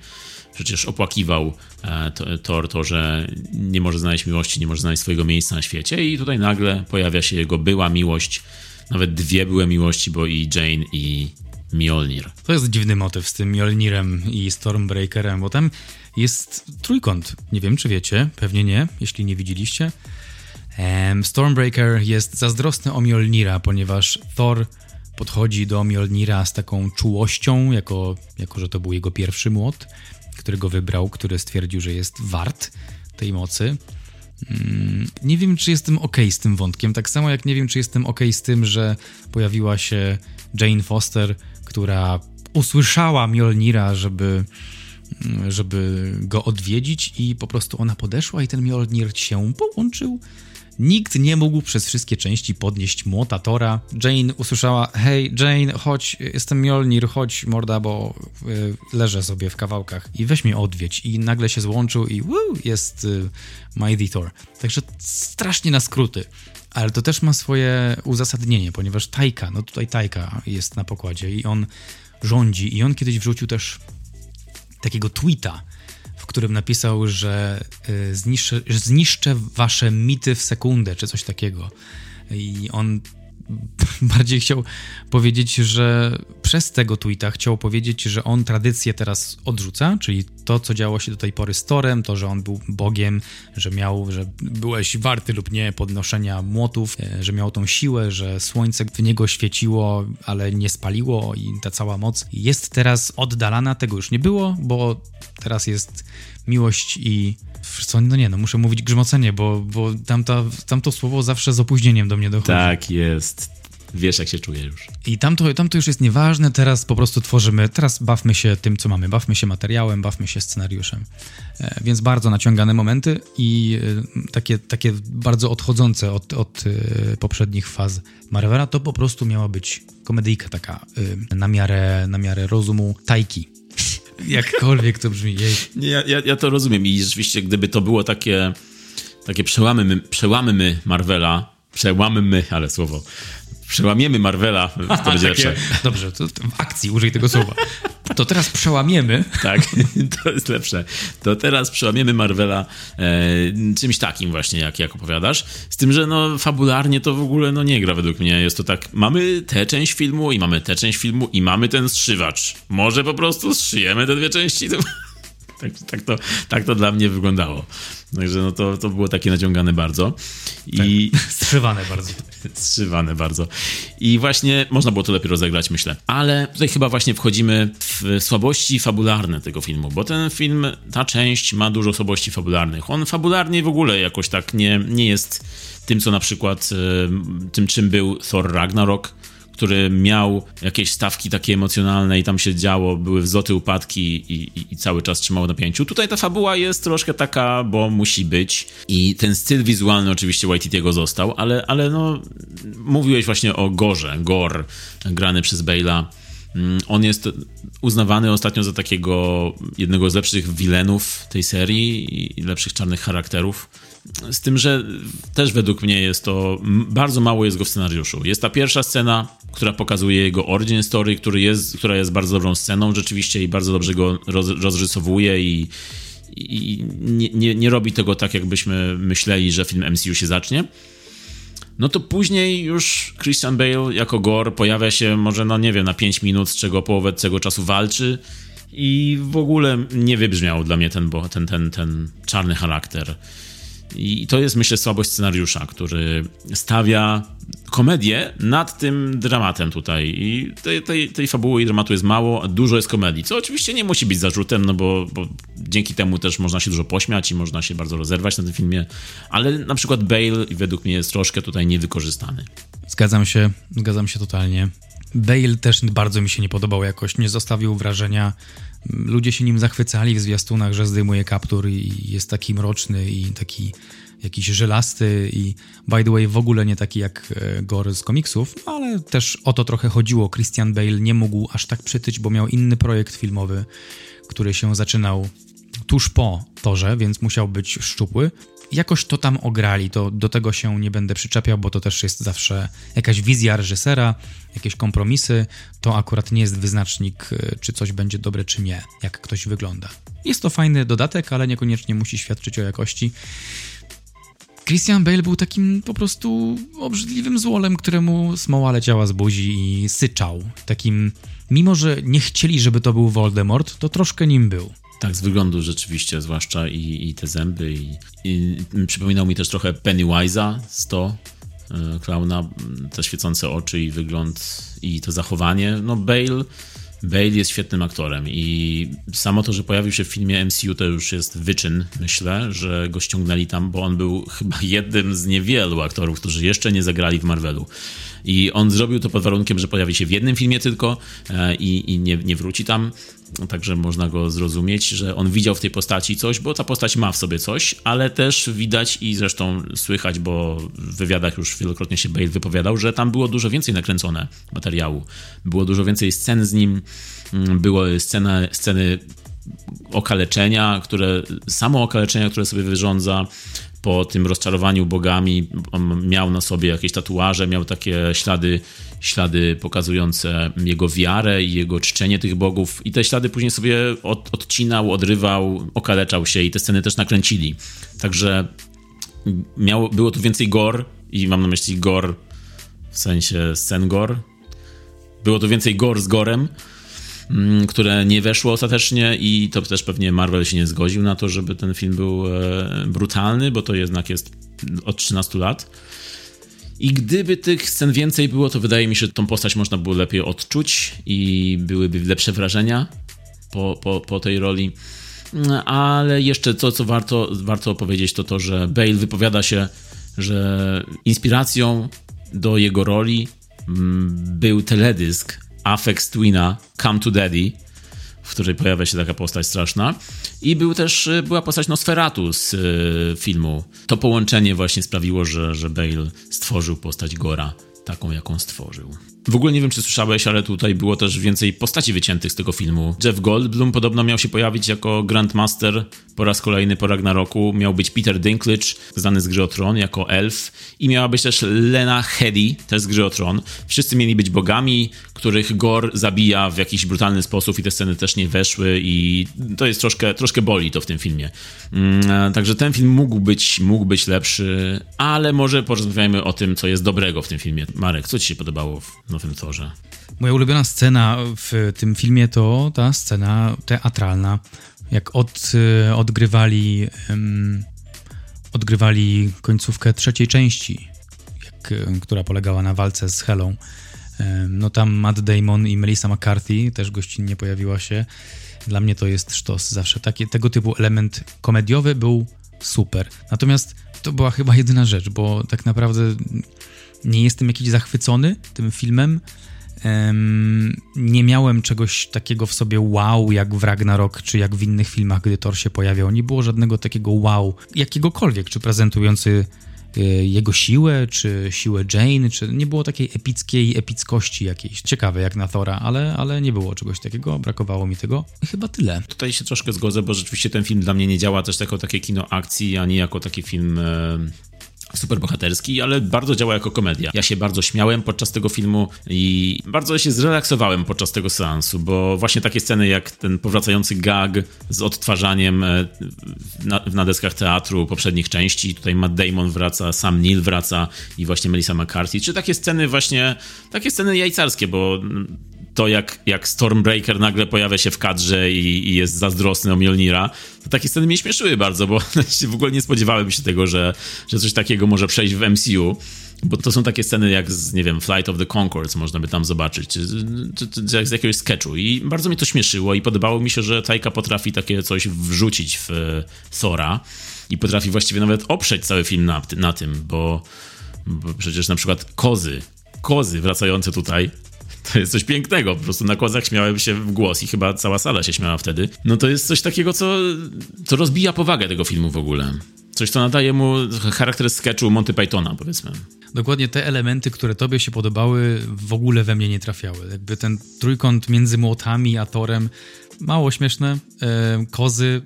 przecież opłakiwał e, Thor to, że nie może znaleźć miłości, nie może znaleźć swojego miejsca na świecie i tutaj nagle pojawia się jego była miłość, nawet dwie były miłości, bo i Jane i Mjolnir. To jest dziwny motyw z tym Mjolnirem i Stormbreakerem, bo tam jest trójkąt. Nie wiem, czy wiecie, pewnie nie, jeśli nie widzieliście. Stormbreaker jest zazdrosny o Mjolnira, ponieważ Thor podchodzi do Mjolnira z taką czułością, jako, jako że to był jego pierwszy młot, którego wybrał, który stwierdził, że jest wart tej mocy. Mm, nie wiem, czy jestem ok z tym wątkiem, tak samo jak nie wiem, czy jestem ok z tym, że pojawiła się Jane Foster, która usłyszała Mjolnira, żeby, żeby go odwiedzić i po prostu ona podeszła i ten Mjolnir się połączył Nikt nie mógł przez wszystkie części podnieść młota Tora. Jane usłyszała, hej Jane, chodź, jestem Mjolnir, chodź morda, bo y, leżę sobie w kawałkach i weź mnie odwiedź. I nagle się złączył i woo, jest y, Mighty Thor. Także strasznie na skróty. Ale to też ma swoje uzasadnienie, ponieważ Tajka, no tutaj Tajka jest na pokładzie i on rządzi i on kiedyś wrzucił też takiego tweeta, którym napisał, że y, zniszczę, zniszczę wasze mity w sekundę, czy coś takiego. I on bardziej chciał powiedzieć, że przez tego tweeta chciał powiedzieć, że on tradycję teraz odrzuca, czyli to, co działo się do tej pory z Torem, to, że on był Bogiem, że miał, że byłeś warty lub nie podnoszenia młotów, e, że miał tą siłę, że słońce w niego świeciło, ale nie spaliło i ta cała moc jest teraz oddalana, tego już nie było, bo teraz jest miłość i co, no nie, no muszę mówić grzmocenie, bo, bo tamta, tamto słowo zawsze z opóźnieniem do mnie dochodzi. Tak jest. Wiesz, jak się czuję już. I tamto, tamto już jest nieważne, teraz po prostu tworzymy, teraz bawmy się tym, co mamy, bawmy się materiałem, bawmy się scenariuszem. E, więc bardzo naciągane momenty i e, takie, takie bardzo odchodzące od, od e, poprzednich faz Marvela, to po prostu miała być komedyjka taka e, na miarę, na miarę rozumu tajki. Jakkolwiek to brzmi. Jej. Ja, ja, ja to rozumiem i rzeczywiście, gdyby to było takie, takie przełamy, my, przełamy my Marvela, przełamy my, ale słowo, przełamiemy Marvela, to będzie lepsze. Dobrze, to, to w akcji użyj tego słowa. To teraz przełamiemy. Tak, to jest lepsze. To teraz przełamiemy Marvela e, czymś takim właśnie, jak, jak opowiadasz. Z tym, że no fabularnie to w ogóle no nie gra według mnie. Jest to tak, mamy tę część filmu i mamy tę część filmu i mamy ten strzywacz. Może po prostu strzyjemy te dwie części? Tak, tak, to, tak to dla mnie wyglądało. Także no to, to było takie naciągane bardzo. I... Tak, strzywane bardzo. strzywane bardzo. I właśnie można było to lepiej rozegrać, myślę. Ale tutaj chyba właśnie wchodzimy w słabości fabularne tego filmu, bo ten film, ta część ma dużo słabości fabularnych. On fabularnie w ogóle jakoś tak nie, nie jest tym, co na przykład e, tym, czym był Thor Ragnarok, który miał jakieś stawki takie emocjonalne i tam się działo, były wzloty, upadki i, i, i cały czas trzymało na pięciu. Tutaj ta fabuła jest troszkę taka, bo musi być i ten styl wizualny oczywiście Waititiego został, ale, ale no mówiłeś właśnie o Gorze, Gor grany przez Bale'a. Mm, on jest uznawany ostatnio za takiego jednego z lepszych wilenów tej serii i lepszych czarnych charakterów. Z tym, że też według mnie jest to, bardzo mało jest go w scenariuszu. Jest ta pierwsza scena, która pokazuje jego origin story, który jest, która jest bardzo dobrą sceną rzeczywiście i bardzo dobrze go roz, rozrysowuje i, i nie, nie, nie robi tego tak, jakbyśmy myśleli, że film MCU się zacznie. No to później już Christian Bale jako Gore pojawia się może, no nie wiem, na 5 minut, z czego połowę tego czasu walczy i w ogóle nie wybrzmiał dla mnie ten, ten, ten, ten czarny charakter. I to jest, myślę, słabość scenariusza, który stawia komedię nad tym dramatem tutaj. I tej, tej, tej fabuły i dramatu jest mało, a dużo jest komedii, co oczywiście nie musi być zarzutem, no bo, bo dzięki temu też można się dużo pośmiać i można się bardzo rozerwać na tym filmie, ale na przykład Bale według mnie jest troszkę tutaj niewykorzystany. Zgadzam się, zgadzam się totalnie. Bale też bardzo mi się nie podobał jakoś, nie zostawił wrażenia ludzie się nim zachwycali w zwiastunach, że zdejmuje kaptur i jest taki mroczny i taki jakiś żelasty i by the way w ogóle nie taki jak e, Gore z komiksów, ale też o to trochę chodziło. Christian Bale nie mógł aż tak przytyć, bo miał inny projekt filmowy, który się zaczynał tuż po torze, więc musiał być szczupły jakoś to tam ograli, to do tego się nie będę przyczepiał, bo to też jest zawsze jakaś wizja reżysera, jakieś kompromisy, to akurat nie jest wyznacznik, y, czy coś będzie dobre, czy nie, jak ktoś wygląda. Jest to fajny dodatek, ale niekoniecznie musi świadczyć o jakości. Christian Bale był takim po prostu obrzydliwym złolem, któremu smoła leciała z buzi i syczał. Takim, mimo że nie chcieli, żeby to był Voldemort, to troszkę nim był. Tak, z wyglądu rzeczywiście, zwłaszcza i, i te zęby. I, i przypominał mi też trochę Pennywise'a 100, y, klauna, te świecące oczy i wygląd i to zachowanie. No Bale, Bale jest świetnym aktorem i samo to, że pojawił się w filmie MCU to już jest wyczyn, myślę, że go ściągnęli tam, bo on był chyba jednym z niewielu aktorów, którzy jeszcze nie zagrali w Marvelu. I on zrobił to pod warunkiem, że pojawi się w jednym filmie tylko e, i, i nie, nie wróci tam. Także można go zrozumieć, że on widział w tej postaci coś, bo ta postać ma w sobie coś, ale też widać i zresztą słychać, bo w wywiadach już wielokrotnie się Bale wypowiadał, że tam było dużo więcej nakręcone materiału. Było dużo więcej scen z nim, mm, było scena, sceny okaleczenia, które, samo okaleczenia, które sobie wyrządza, po tym rozczarowaniu bogami miał na sobie jakieś tatuaże, miał takie ślady, ślady pokazujące jego wiarę i jego czczenie tych bogów i te ślady później sobie od, odcinał, odrywał, okaleczał się i te sceny też nakręcili. Także miało, było tu więcej gor i mam na myśli gor w sensie scen gore. Było to więcej gore z gorem, które nie weszło ostatecznie i to też pewnie Marvel się nie zgodził na to, żeby ten film był e, brutalny, bo to jednak jest od 13 lat. I gdyby tych scen więcej było, to wydaje mi się, że tą postać można było lepiej odczuć i byłyby lepsze wrażenia po, po, po tej roli. Ale jeszcze to, co warto, warto powiedzieć, to to, że Bale wypowiada się, że inspiracją do jego roli mm, był teledysk Afex Twina Come to Daddy, w której pojawia się taka postać straszna. I był też, była postać Nosferatu z y, filmu. To połączenie właśnie sprawiło, że, że Bale stworzył postać Gora taką, jaką stworzył. W ogóle nie wiem, czy słyszałeś, ale tutaj było też więcej postaci wyciętych z tego filmu. Jeff Goldblum podobno miał się pojawić jako Grandmaster po raz kolejny po Ragnaroku. Miał być Peter Dinklage, znany z gry o Tron, jako elf. I miała być też Lena Headey, też z gry o Tron. Wszyscy mieli być bogami, których Gor zabija w jakiś brutalny sposób i te sceny też nie weszły i to jest troszkę, troszkę boli to w tym filmie. Mm, także ten film mógł być, mógł być lepszy, ale może porozmawiajmy o tym, co jest dobrego w tym filmie. Marek, co ci się podobało w Nowym Torze? Moja ulubiona scena w tym filmie to ta scena teatralna. Jak od, y, odgrywali, um, odgrywali końcówkę trzeciej części, jak, y, która polegała na walce z Helą. Um, no tam Matt Damon i Melissa McCarthy też gościnnie pojawiła się. Dla mnie to jest sztos zawsze. Taki, tego typu element komediowy był super. Natomiast to była chyba jedyna rzecz, bo tak naprawdę nie jestem jakiś zachwycony tym filmem. Um, nie miałem czegoś takiego w sobie wow, jak w Ragnarok, czy jak w innych filmach, gdy Thor się pojawiał. Nie było żadnego takiego wow, jakiegokolwiek, czy prezentujący y, jego siłę, czy siłę Jane, czy nie było takiej epickiej epickości jakiejś. Ciekawe jak na Thora, ale, ale nie było czegoś takiego, brakowało mi tego. Chyba tyle. Tutaj się troszkę zgodzę, bo rzeczywiście ten film dla mnie nie działa też jako takie kino akcji, ani jako taki film e, super bohaterski, ale bardzo działa jako komedia. Ja się bardzo śmiałem podczas tego filmu i bardzo się zrelaksowałem podczas tego seansu, bo właśnie takie sceny jak ten powracający gag z odtwarzaniem e, na, na deskach teatru poprzednich części, tutaj Matt Damon wraca, Sam Neill wraca i właśnie Melissa McCarthy, czy takie sceny właśnie, takie sceny jajcarskie, bo to, jak, jak Stormbreaker nagle pojawia się w kadrze i, i jest zazdrosny o Mjolnira, to takie sceny mnie śmieszyły bardzo, bo w ogóle nie spodziewałem się tego, że, że coś takiego może przejść w MCU. Bo to są takie sceny jak z, nie wiem, Flight of the Concords można by tam zobaczyć, czy, czy, czy jak z jakiegoś sketchu. I bardzo mi to śmieszyło i podobało mi się, że Tajka potrafi takie coś wrzucić w Thora i potrafi właściwie nawet oprzeć cały film na, na tym, bo, bo przecież na przykład kozy, kozy wracające tutaj to jest coś pięknego. Po prostu na kozach śmiałem się w głos i chyba cała sala się śmiała wtedy. No to jest coś takiego, co, co rozbija powagę tego filmu w ogóle. Coś, co nadaje mu charakter sketchu Monty Pythona, powiedzmy. Dokładnie te elementy, które tobie się podobały, w ogóle we mnie nie trafiały. Jakby ten trójkąt między młotami a torem, mało śmieszne. E, kozy,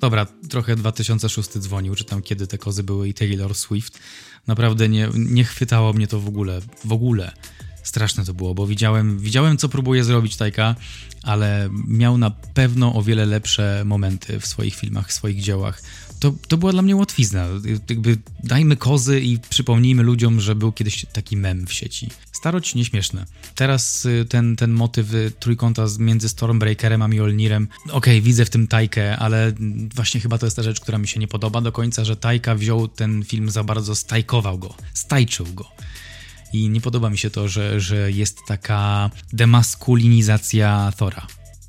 dobra, trochę 2006 dzwonił, czy tam kiedy te kozy były i Taylor Swift. Naprawdę nie, nie chwytało mnie to w ogóle, w ogóle straszne to było, bo widziałem, widziałem co próbuje zrobić Tajka, ale miał na pewno o wiele lepsze momenty w swoich filmach, w swoich dziełach. To, to była dla mnie łatwizna. Jakby dajmy kozy i przypomnijmy ludziom, że był kiedyś taki mem w sieci. Starość nieśmieszne. Teraz y, ten, ten motyw y, trójkąta między Stormbreakerem a Mjolnirem, okej, okay, widzę w tym Tajkę, ale właśnie chyba to jest ta rzecz, która mi się nie podoba do końca, że Tajka wziął ten film za bardzo, stajkował go, stajczył go i nie podoba mi się to, że, że jest taka demaskulinizacja Thora.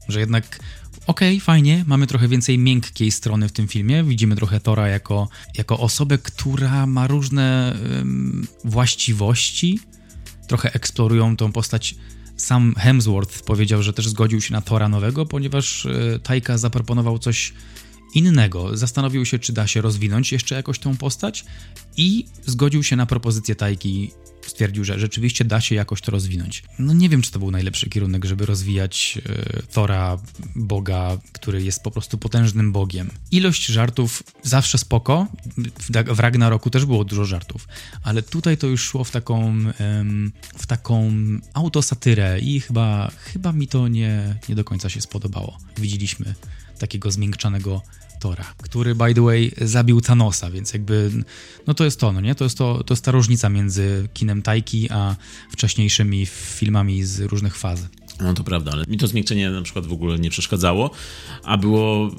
Że jednak okej, okay, fajnie, mamy trochę więcej miękkiej strony w tym filmie. Widzimy trochę Thora jako, jako osobę, która ma różne um, właściwości. Trochę eksplorują tą postać. Sam Hemsworth powiedział, że też zgodził się na Thora nowego, ponieważ e, Taika zaproponował coś innego. Zastanowił się, czy da się rozwinąć jeszcze jakoś tą postać i zgodził się na propozycję Tajki stwierdził, że rzeczywiście da się jakoś to rozwinąć. No nie wiem, czy to był najlepszy kierunek, żeby rozwijać e, Thora, boga, który jest po prostu potężnym bogiem. Ilość żartów zawsze spoko, w, w Ragnaroku też było dużo żartów, ale tutaj to już szło w taką, w taką autosatyrę i chyba, chyba mi to nie, nie do końca się spodobało. Widzieliśmy takiego zmiękczanego aktora, który by the way zabił Thanosa, więc jakby no to jest to, no nie? To jest, to, to jest ta różnica między kinem Tajki a wcześniejszymi filmami z różnych faz. No to prawda, ale mi to zmiękczenie na przykład w ogóle nie przeszkadzało, a było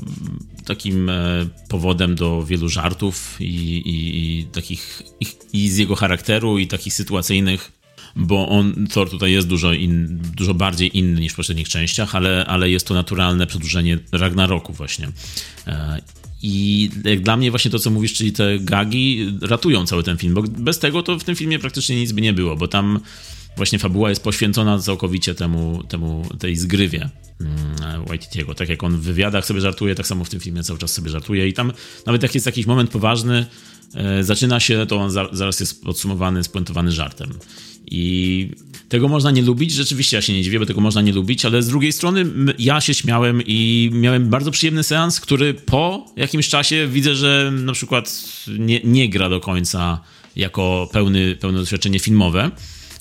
takim e, powodem do wielu żartów i, i, i takich i, i z jego charakteru i takich sytuacyjnych bo on, Thor tutaj jest dużo, in, dużo bardziej inny niż w poprzednich częściach, ale, ale jest to naturalne przedłużenie Ragnaroku właśnie. E, I dla mnie właśnie to, co mówisz, czyli te gagi ratują cały ten film, bo bez tego to w tym filmie praktycznie nic by nie było, bo tam właśnie fabuła jest poświęcona całkowicie temu, temu tej zgrywie mm, Waititiego. Tak jak on w wywiadach sobie żartuje, tak samo w tym filmie cały czas sobie żartuje i tam nawet jak jest jakiś moment poważny, e, zaczyna się, to on zaraz jest podsumowany, spuentowany żartem. I tego można nie lubić, rzeczywiście ja się nie dziwię, bo tego można nie lubić, ale z drugiej strony ja się śmiałem i miałem bardzo przyjemny seans, który po jakimś czasie widzę, że na przykład nie, nie gra do końca jako pełny, pełne doświadczenie filmowe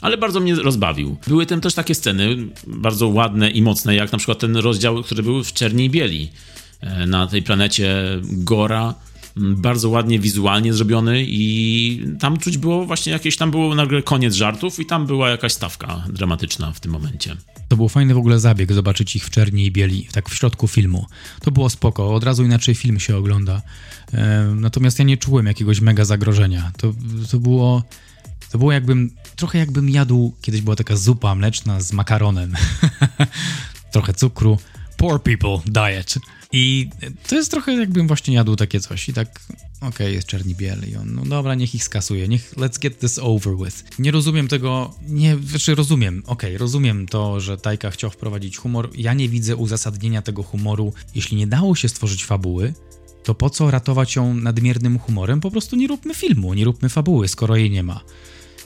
ale bardzo mnie rozbawił. Były tam też takie sceny bardzo ładne i mocne, jak na przykład ten rozdział, który był w Czerni Bieli e, na tej planecie Gora bardzo ładnie wizualnie zrobiony i tam czuć było właśnie jakieś, tam było nagle koniec żartów i tam była jakaś stawka dramatyczna w tym momencie. To był fajny w ogóle zabieg, zobaczyć ich w czerni i bieli, tak w środku filmu. To było spoko, od razu inaczej film się ogląda. E, natomiast ja nie czułem jakiegoś mega zagrożenia. To, to było... To było jakbym, trochę jakbym jadł, kiedyś była taka zupa mleczna z makaronem. trochę cukru. Poor people diet. I to jest trochę jakbym właśnie jadł takie coś i tak, okej, okay, jest czerni biel i on, no dobra, niech ich skasuje, niech let's get this over with. Nie rozumiem tego, nie, znaczy rozumiem, okej, okay, rozumiem to, że Tajka chciał wprowadzić humor, ja nie widzę uzasadnienia tego humoru, jeśli nie dało się stworzyć fabuły, to po co ratować ją nadmiernym humorem? Po prostu nie róbmy filmu, nie róbmy fabuły, skoro jej nie ma.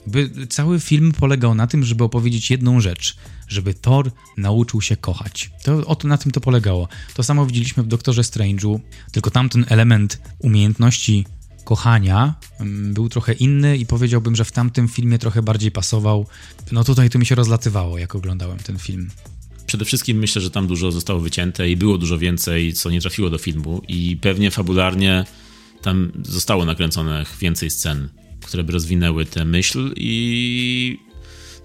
By cały film polegał na tym, żeby opowiedzieć jedną rzecz, żeby Thor nauczył się kochać. To, o to, na tym to polegało. To samo widzieliśmy w Doktorze Strange'u, tylko tamten element umiejętności kochania mm, był trochę inny i powiedziałbym, że w tamtym filmie trochę bardziej pasował. No tutaj to mi się rozlatywało, jak oglądałem ten film. Przede wszystkim myślę, że tam dużo zostało wycięte i było dużo więcej, co nie trafiło do filmu i pewnie fabularnie tam zostało nakręconych więcej scen które by rozwinęły tę myśl i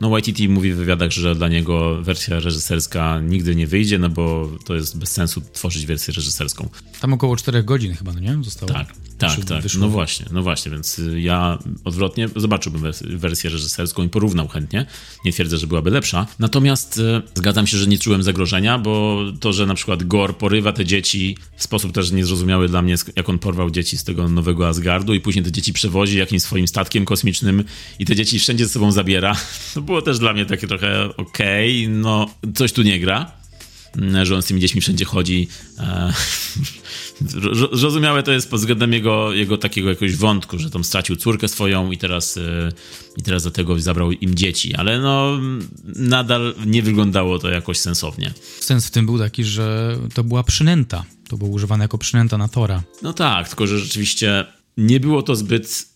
no YTT mówi w wywiadach, że dla niego wersja reżyserska nigdy nie wyjdzie, no bo to jest bez sensu tworzyć wersję reżyserską. Tam około 4 godzin chyba, no nie? Zostało. Tak, tak, tak. Wyszło. No właśnie, no właśnie, więc ja odwrotnie zobaczyłbym wersję reżyserską i porównał chętnie. Nie twierdzę, że byłaby lepsza. Natomiast e, zgadzam się, że nie czułem zagrożenia, bo to, że na przykład Gor porywa te dzieci w sposób też niezrozumiały dla mnie, jak on porwał dzieci z tego nowego Asgardu i później te dzieci przewozi jakimś swoim statkiem kosmicznym i te dzieci wszędzie ze sobą zabiera. To było też dla mnie takie trochę okej, okay, no coś tu nie gra że on z tymi dziećmi wszędzie chodzi. E, zrozumiałe to jest pod względem jego, jego takiego jakiegoś wątku, że tam stracił córkę swoją i teraz, e, i teraz do tego zabrał im dzieci, ale no nadal nie wyglądało to jakoś sensownie. Sens w tym był taki, że to była przynęta. To było używane jako przynęta na Tora. No tak, tylko że rzeczywiście nie było to zbyt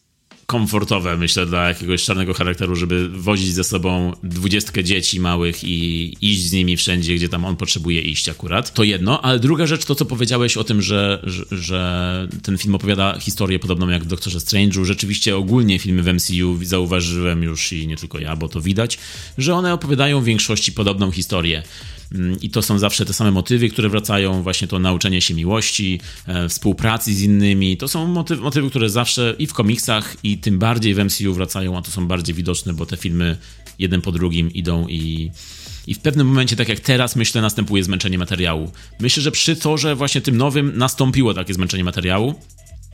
komfortowe, myślę, dla jakiegoś czarnego charakteru, żeby wozić ze sobą dwudziestkę dzieci małych i iść z nimi wszędzie, gdzie tam on potrzebuje iść akurat. To jedno, ale druga rzecz, to co powiedziałeś o tym, że, że, że ten film opowiada historię podobną jak w Doktorze Strange'u. Rzeczywiście ogólnie filmy w MCU zauważyłem już i nie tylko ja, bo to widać, że one opowiadają w większości podobną historię. Mm, I to są zawsze te same motywy, które wracają, właśnie to nauczenie się miłości, e, współpracy z innymi. To są motywy, motywy, które zawsze i w komiksach, i tym bardziej w MCU wracają, a to są bardziej widoczne, bo te filmy jeden po drugim idą i. I w pewnym momencie, tak jak teraz, myślę, następuje zmęczenie materiału. Myślę, że przy torze właśnie tym nowym nastąpiło takie zmęczenie materiału.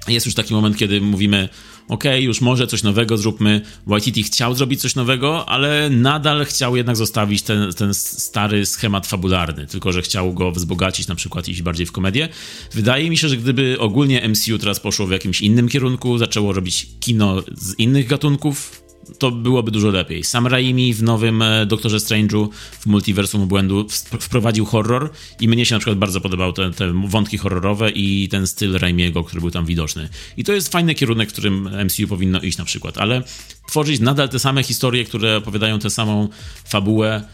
Jest już taki moment, kiedy mówimy, ok, już może coś nowego zróbmy. Waititi chciał zrobić coś nowego, ale nadal chciał jednak zostawić ten, ten stary schemat fabularny, tylko że chciał go wzbogacić, na przykład iść bardziej w komedię. Wydaje mi się, że gdyby ogólnie MCU teraz poszło w jakimś innym kierunku, zaczęło robić kino z innych gatunków, to byłoby dużo lepiej. Sam Raimi w nowym e, Doktorze Strange'u w Multiversum Błędu wprowadził horror i mnie się na przykład bardzo podobał te, te wątki horrorowe i ten styl Raimiego, który był tam widoczny. I to jest fajny kierunek, w którym MCU powinno iść na przykład, ale tworzyć nadal te same historie, które opowiadają tę samą fabułę,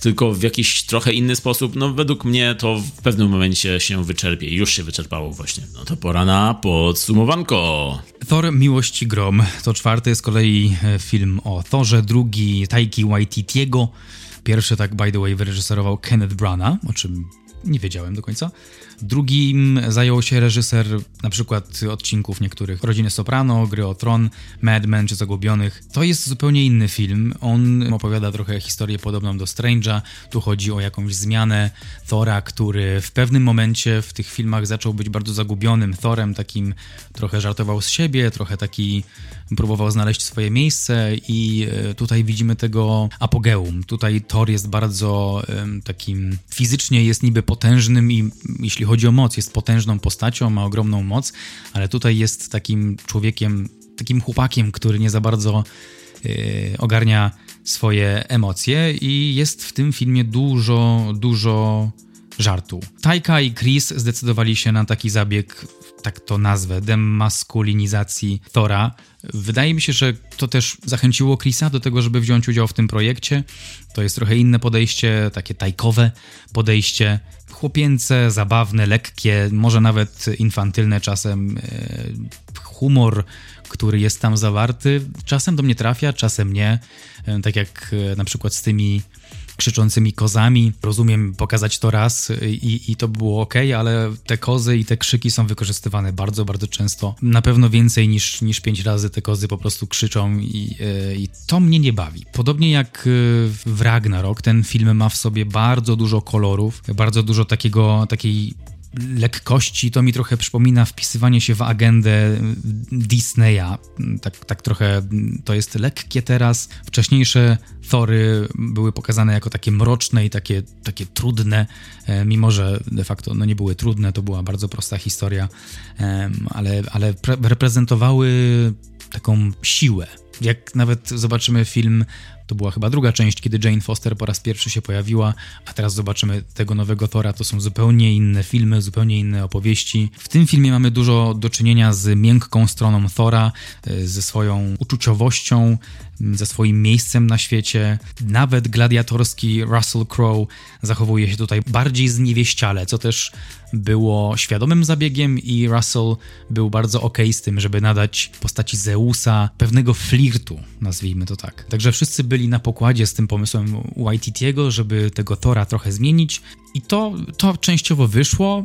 tylko w jakiś trochę inny sposób, no według mnie to w pewnym momencie się wyczerpie już się wyczerpało właśnie. No to pora na podsumowanko. Thor Miłość i Grom to czwarty z kolei e, film o Thorze, drugi Taiki Waititiego, pierwszy tak by the way wyreżyserował Kenneth Branagh, o czym nie wiedziałem do końca. Drugim zajął się reżyser na przykład odcinków niektórych Rodziny Soprano, Gry o Tron, Mad Men czy Zagubionych. To jest zupełnie inny film. On opowiada trochę historię podobną do Strange'a. Tu chodzi o jakąś zmianę Thora, który w pewnym momencie w tych filmach zaczął być bardzo zagubionym Thorem, takim trochę żartował z siebie, trochę taki próbował znaleźć swoje miejsce i e, tutaj widzimy tego apogeum. Tutaj Thor jest bardzo takim fizycznie jest niby potężnym i jeśli chodzi o moc, jest potężną postacią, ma ogromną moc, ale tutaj jest takim człowiekiem, takim chłopakiem, który nie za bardzo yy, ogarnia swoje emocje i jest w tym filmie dużo, dużo żartu. Tajka i Chris zdecydowali się na taki zabieg, tak to nazwę, demaskulinizacji Thora. Wydaje mi się, że to też zachęciło Chrisa do tego, żeby wziąć udział w tym projekcie. To jest trochę inne podejście, takie tajkowe podejście, chłopięce, zabawne, lekkie, może nawet infantylne czasem. E, humor, który jest tam zawarty, czasem do mnie trafia, czasem nie. E, tak jak e, na przykład z tymi krzyczącymi kozami. Rozumiem pokazać to raz i, i to było ok, ale te kozy i te krzyki są wykorzystywane bardzo, bardzo często. Na pewno więcej niż, niż pięć razy te kozy po prostu krzyczą i, e, i to mnie nie bawi. Podobnie jak e, w Ragnarok, ten film ma w sobie bardzo dużo kolorów, bardzo dużo takiego, takiej lekkości, to mi trochę przypomina wpisywanie się w agendę Disneya. Tak, tak trochę to jest lekkie teraz. Wcześniejsze Thory były pokazane jako takie mroczne i takie, takie trudne, e, mimo że de facto no nie były trudne, to była bardzo prosta historia, ale, ale reprezentowały taką siłę. Jak nawet zobaczymy film to była chyba druga część, kiedy Jane Foster po raz pierwszy się pojawiła, a teraz zobaczymy tego nowego Thora. To są zupełnie inne filmy, zupełnie inne opowieści. W tym filmie mamy dużo do czynienia z miękką stroną Thora, e, ze swoją uczuciowością, ze swoim miejscem na świecie. Nawet gladiatorski Russell Crowe zachowuje się tutaj bardziej zniewieściale, co też było świadomym zabiegiem i Russell był bardzo ok z tym, żeby nadać postaci Zeusa pewnego flirtu, nazwijmy to tak. Także wszyscy byli na pokładzie z tym pomysłem Waititiego, żeby tego Tora trochę zmienić i to, to częściowo wyszło.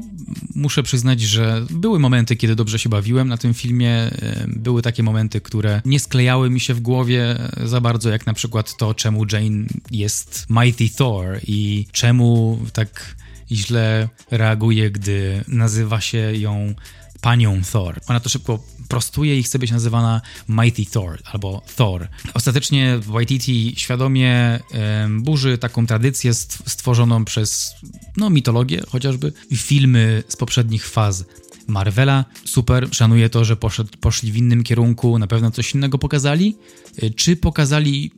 Muszę przyznać, że były momenty, kiedy dobrze się bawiłem na tym filmie. Były takie momenty, które nie sklejały mi się w głowie za bardzo, jak na przykład to, czemu Jane jest Mighty Thor i czemu tak źle reaguje, gdy nazywa się ją panią Thor. Ona to szybko prostuje i chce być nazywana Mighty Thor albo Thor. Ostatecznie Waititi świadomie burzy taką tradycję stworzoną przez no, mitologię chociażby filmy z poprzednich faz Marvela. Super, szanuję to, że poszli w innym kierunku, na pewno coś innego pokazali. Y, czy pokazali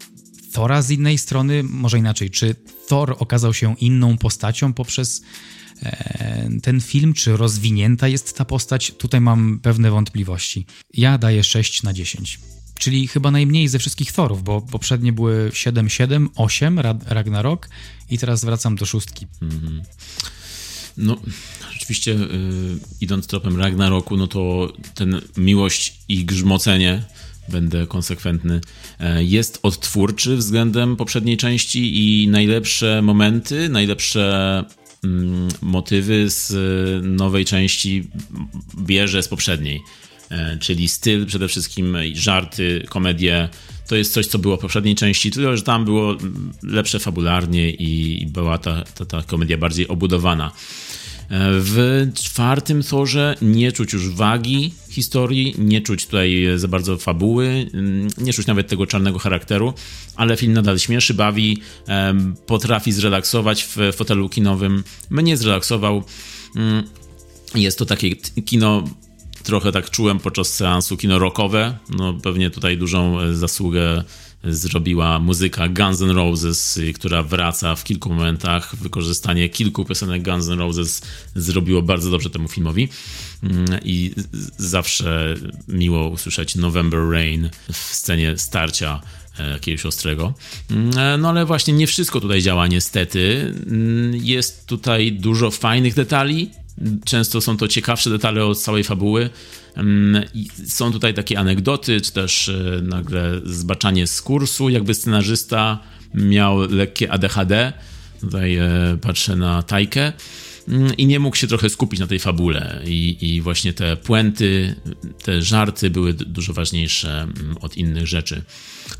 Thora z innej strony, może inaczej, czy Thor okazał się inną postacią poprzez e, ten film, czy rozwinięta jest ta postać? Tutaj mam pewne wątpliwości. Ja daję 6 na 10. Czyli chyba najmniej ze wszystkich Thorów, bo poprzednie były 7, 7, 8 Ragnarok i teraz wracam do szóstki. Mm -hmm. No, rzeczywiście yy, idąc tropem Ragnaroku, no to ten miłość i grzmocenie będę konsekwentny, e, jest odtwórczy względem poprzedniej części i najlepsze momenty, najlepsze motywy z nowej części bierze z poprzedniej. E, czyli styl przede wszystkim, żarty, komedie. To jest coś, co było w poprzedniej części, tylko że tam było lepsze fabularnie i była ta, ta, ta komedia bardziej obudowana. W czwartym Thorze nie czuć już wagi historii, nie czuć tutaj za bardzo fabuły, mm, nie czuć nawet tego czarnego charakteru, ale film nadal śmieszy, bawi, potrafi zrelaksować w fotelu kinowym. Mnie zrelaksował. Mm, jest to takie kino trochę tak czułem podczas seansu kino rockowe. No pewnie tutaj dużą e, zasługę zrobiła muzyka Guns N' Roses, która wraca w kilku momentach. Wykorzystanie kilku piosenek Guns N' Roses zrobiło bardzo dobrze temu filmowi. Mm, I zawsze miło usłyszeć November Rain w scenie starcia e, jakiegoś ostrego. Mm, e, no ale właśnie nie wszystko tutaj działa niestety. Mm, jest tutaj dużo fajnych detali, często są to ciekawsze detale od całej fabuły. Mm, są tutaj takie anegdoty, czy też e, nagle zbaczanie z kursu, jakby scenarzysta miał lekkie ADHD. Tutaj patrzę na Tajkę i nie mógł się trochę skupić na tej fabule. I, I, właśnie te puenty, te żarty były dużo ważniejsze mm, od innych rzeczy.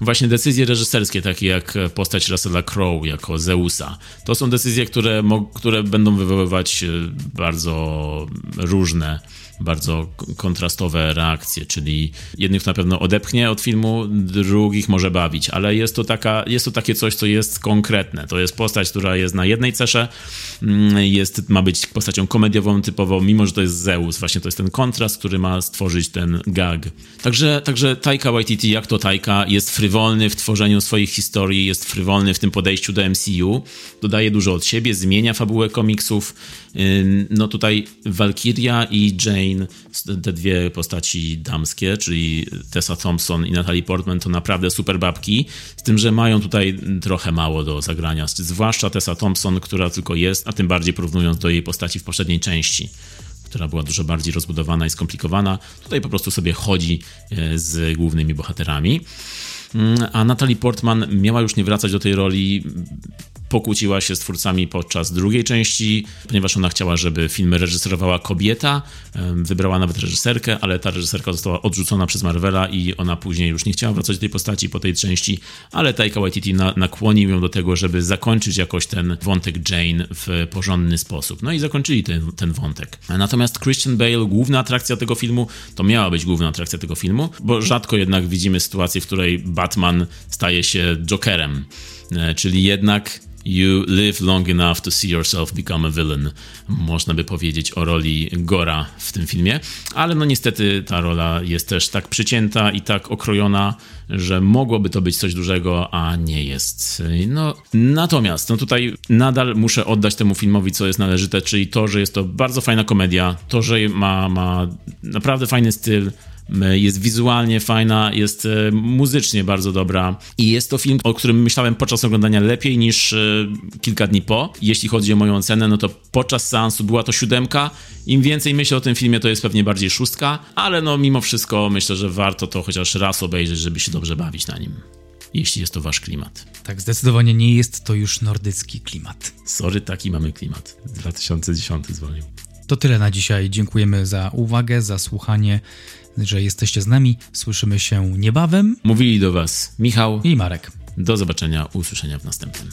Właśnie decyzje reżyserskie, takie jak postać Russella Crowe jako Zeusa, to są decyzje, które, które będą wywoływać e, bardzo różne bardzo kontrastowe reakcje, czyli jednych na pewno odepchnie od filmu, drugich może bawić, ale jest to, taka, jest to takie coś, co jest konkretne. To jest postać, która jest na jednej cesze, mm, jest, ma być postacią komediową typową, mimo że to jest Zeus. Właśnie to jest ten kontrast, który ma stworzyć ten gag. Także, także Taika Waititi, jak to Taika, jest frywolny w tworzeniu swoich historii, jest frywolny w tym podejściu do MCU, dodaje dużo od siebie, zmienia fabułę komiksów. No tutaj Valkyria i Jane te dwie postaci damskie, czyli Tessa Thompson i Natalie Portman, to naprawdę super babki, z tym, że mają tutaj trochę mało do zagrania, zwłaszcza Tessa Thompson, która tylko jest, a tym bardziej porównując do jej postaci w poprzedniej części która była dużo bardziej rozbudowana i skomplikowana. Tutaj po prostu sobie chodzi e, z głównymi bohaterami. Mm, a Natalie Portman miała już nie wracać do tej roli pokłóciła się z twórcami podczas drugiej części, ponieważ ona chciała, żeby filmy reżyserowała kobieta. Wybrała nawet reżyserkę, ale ta reżyserka została odrzucona przez Marvela i ona później już nie chciała wracać do tej postaci po tej części, ale Taika Waititi na, nakłonił ją do tego, żeby zakończyć jakoś ten wątek Jane w porządny sposób. No i zakończyli ten, ten wątek. Natomiast Christian Bale, główna atrakcja tego filmu, to miała być główna atrakcja tego filmu, bo rzadko jednak widzimy sytuację, w której Batman staje się Jokerem. E, czyli jednak You live long enough to see yourself become a villain. Można by powiedzieć o roli Gora w tym filmie, ale no niestety ta rola jest też tak przycięta i tak okrojona, że mogłoby to być coś dużego, a nie jest. No, natomiast no tutaj nadal muszę oddać temu filmowi, co jest należyte, czyli to, że jest to bardzo fajna komedia, to, że ma, ma naprawdę fajny styl, jest wizualnie fajna, jest e, muzycznie bardzo dobra i jest to film, o którym myślałem podczas oglądania lepiej niż e, kilka dni po. Jeśli chodzi o moją ocenę, no to podczas seansu była to siódemka. Im więcej myślę o tym filmie, to jest pewnie bardziej szóstka, ale no mimo wszystko myślę, że warto to chociaż raz obejrzeć, żeby się dobrze bawić na nim jeśli jest to wasz klimat. Tak, zdecydowanie nie jest to już nordycki klimat. Sorry, taki mamy klimat. 2010 zwolnił. To tyle na dzisiaj. Dziękujemy za uwagę, za słuchanie że jesteście z nami. Słyszymy się niebawem. Mówili do Was Michał i Marek. Do zobaczenia, usłyszenia w następnym.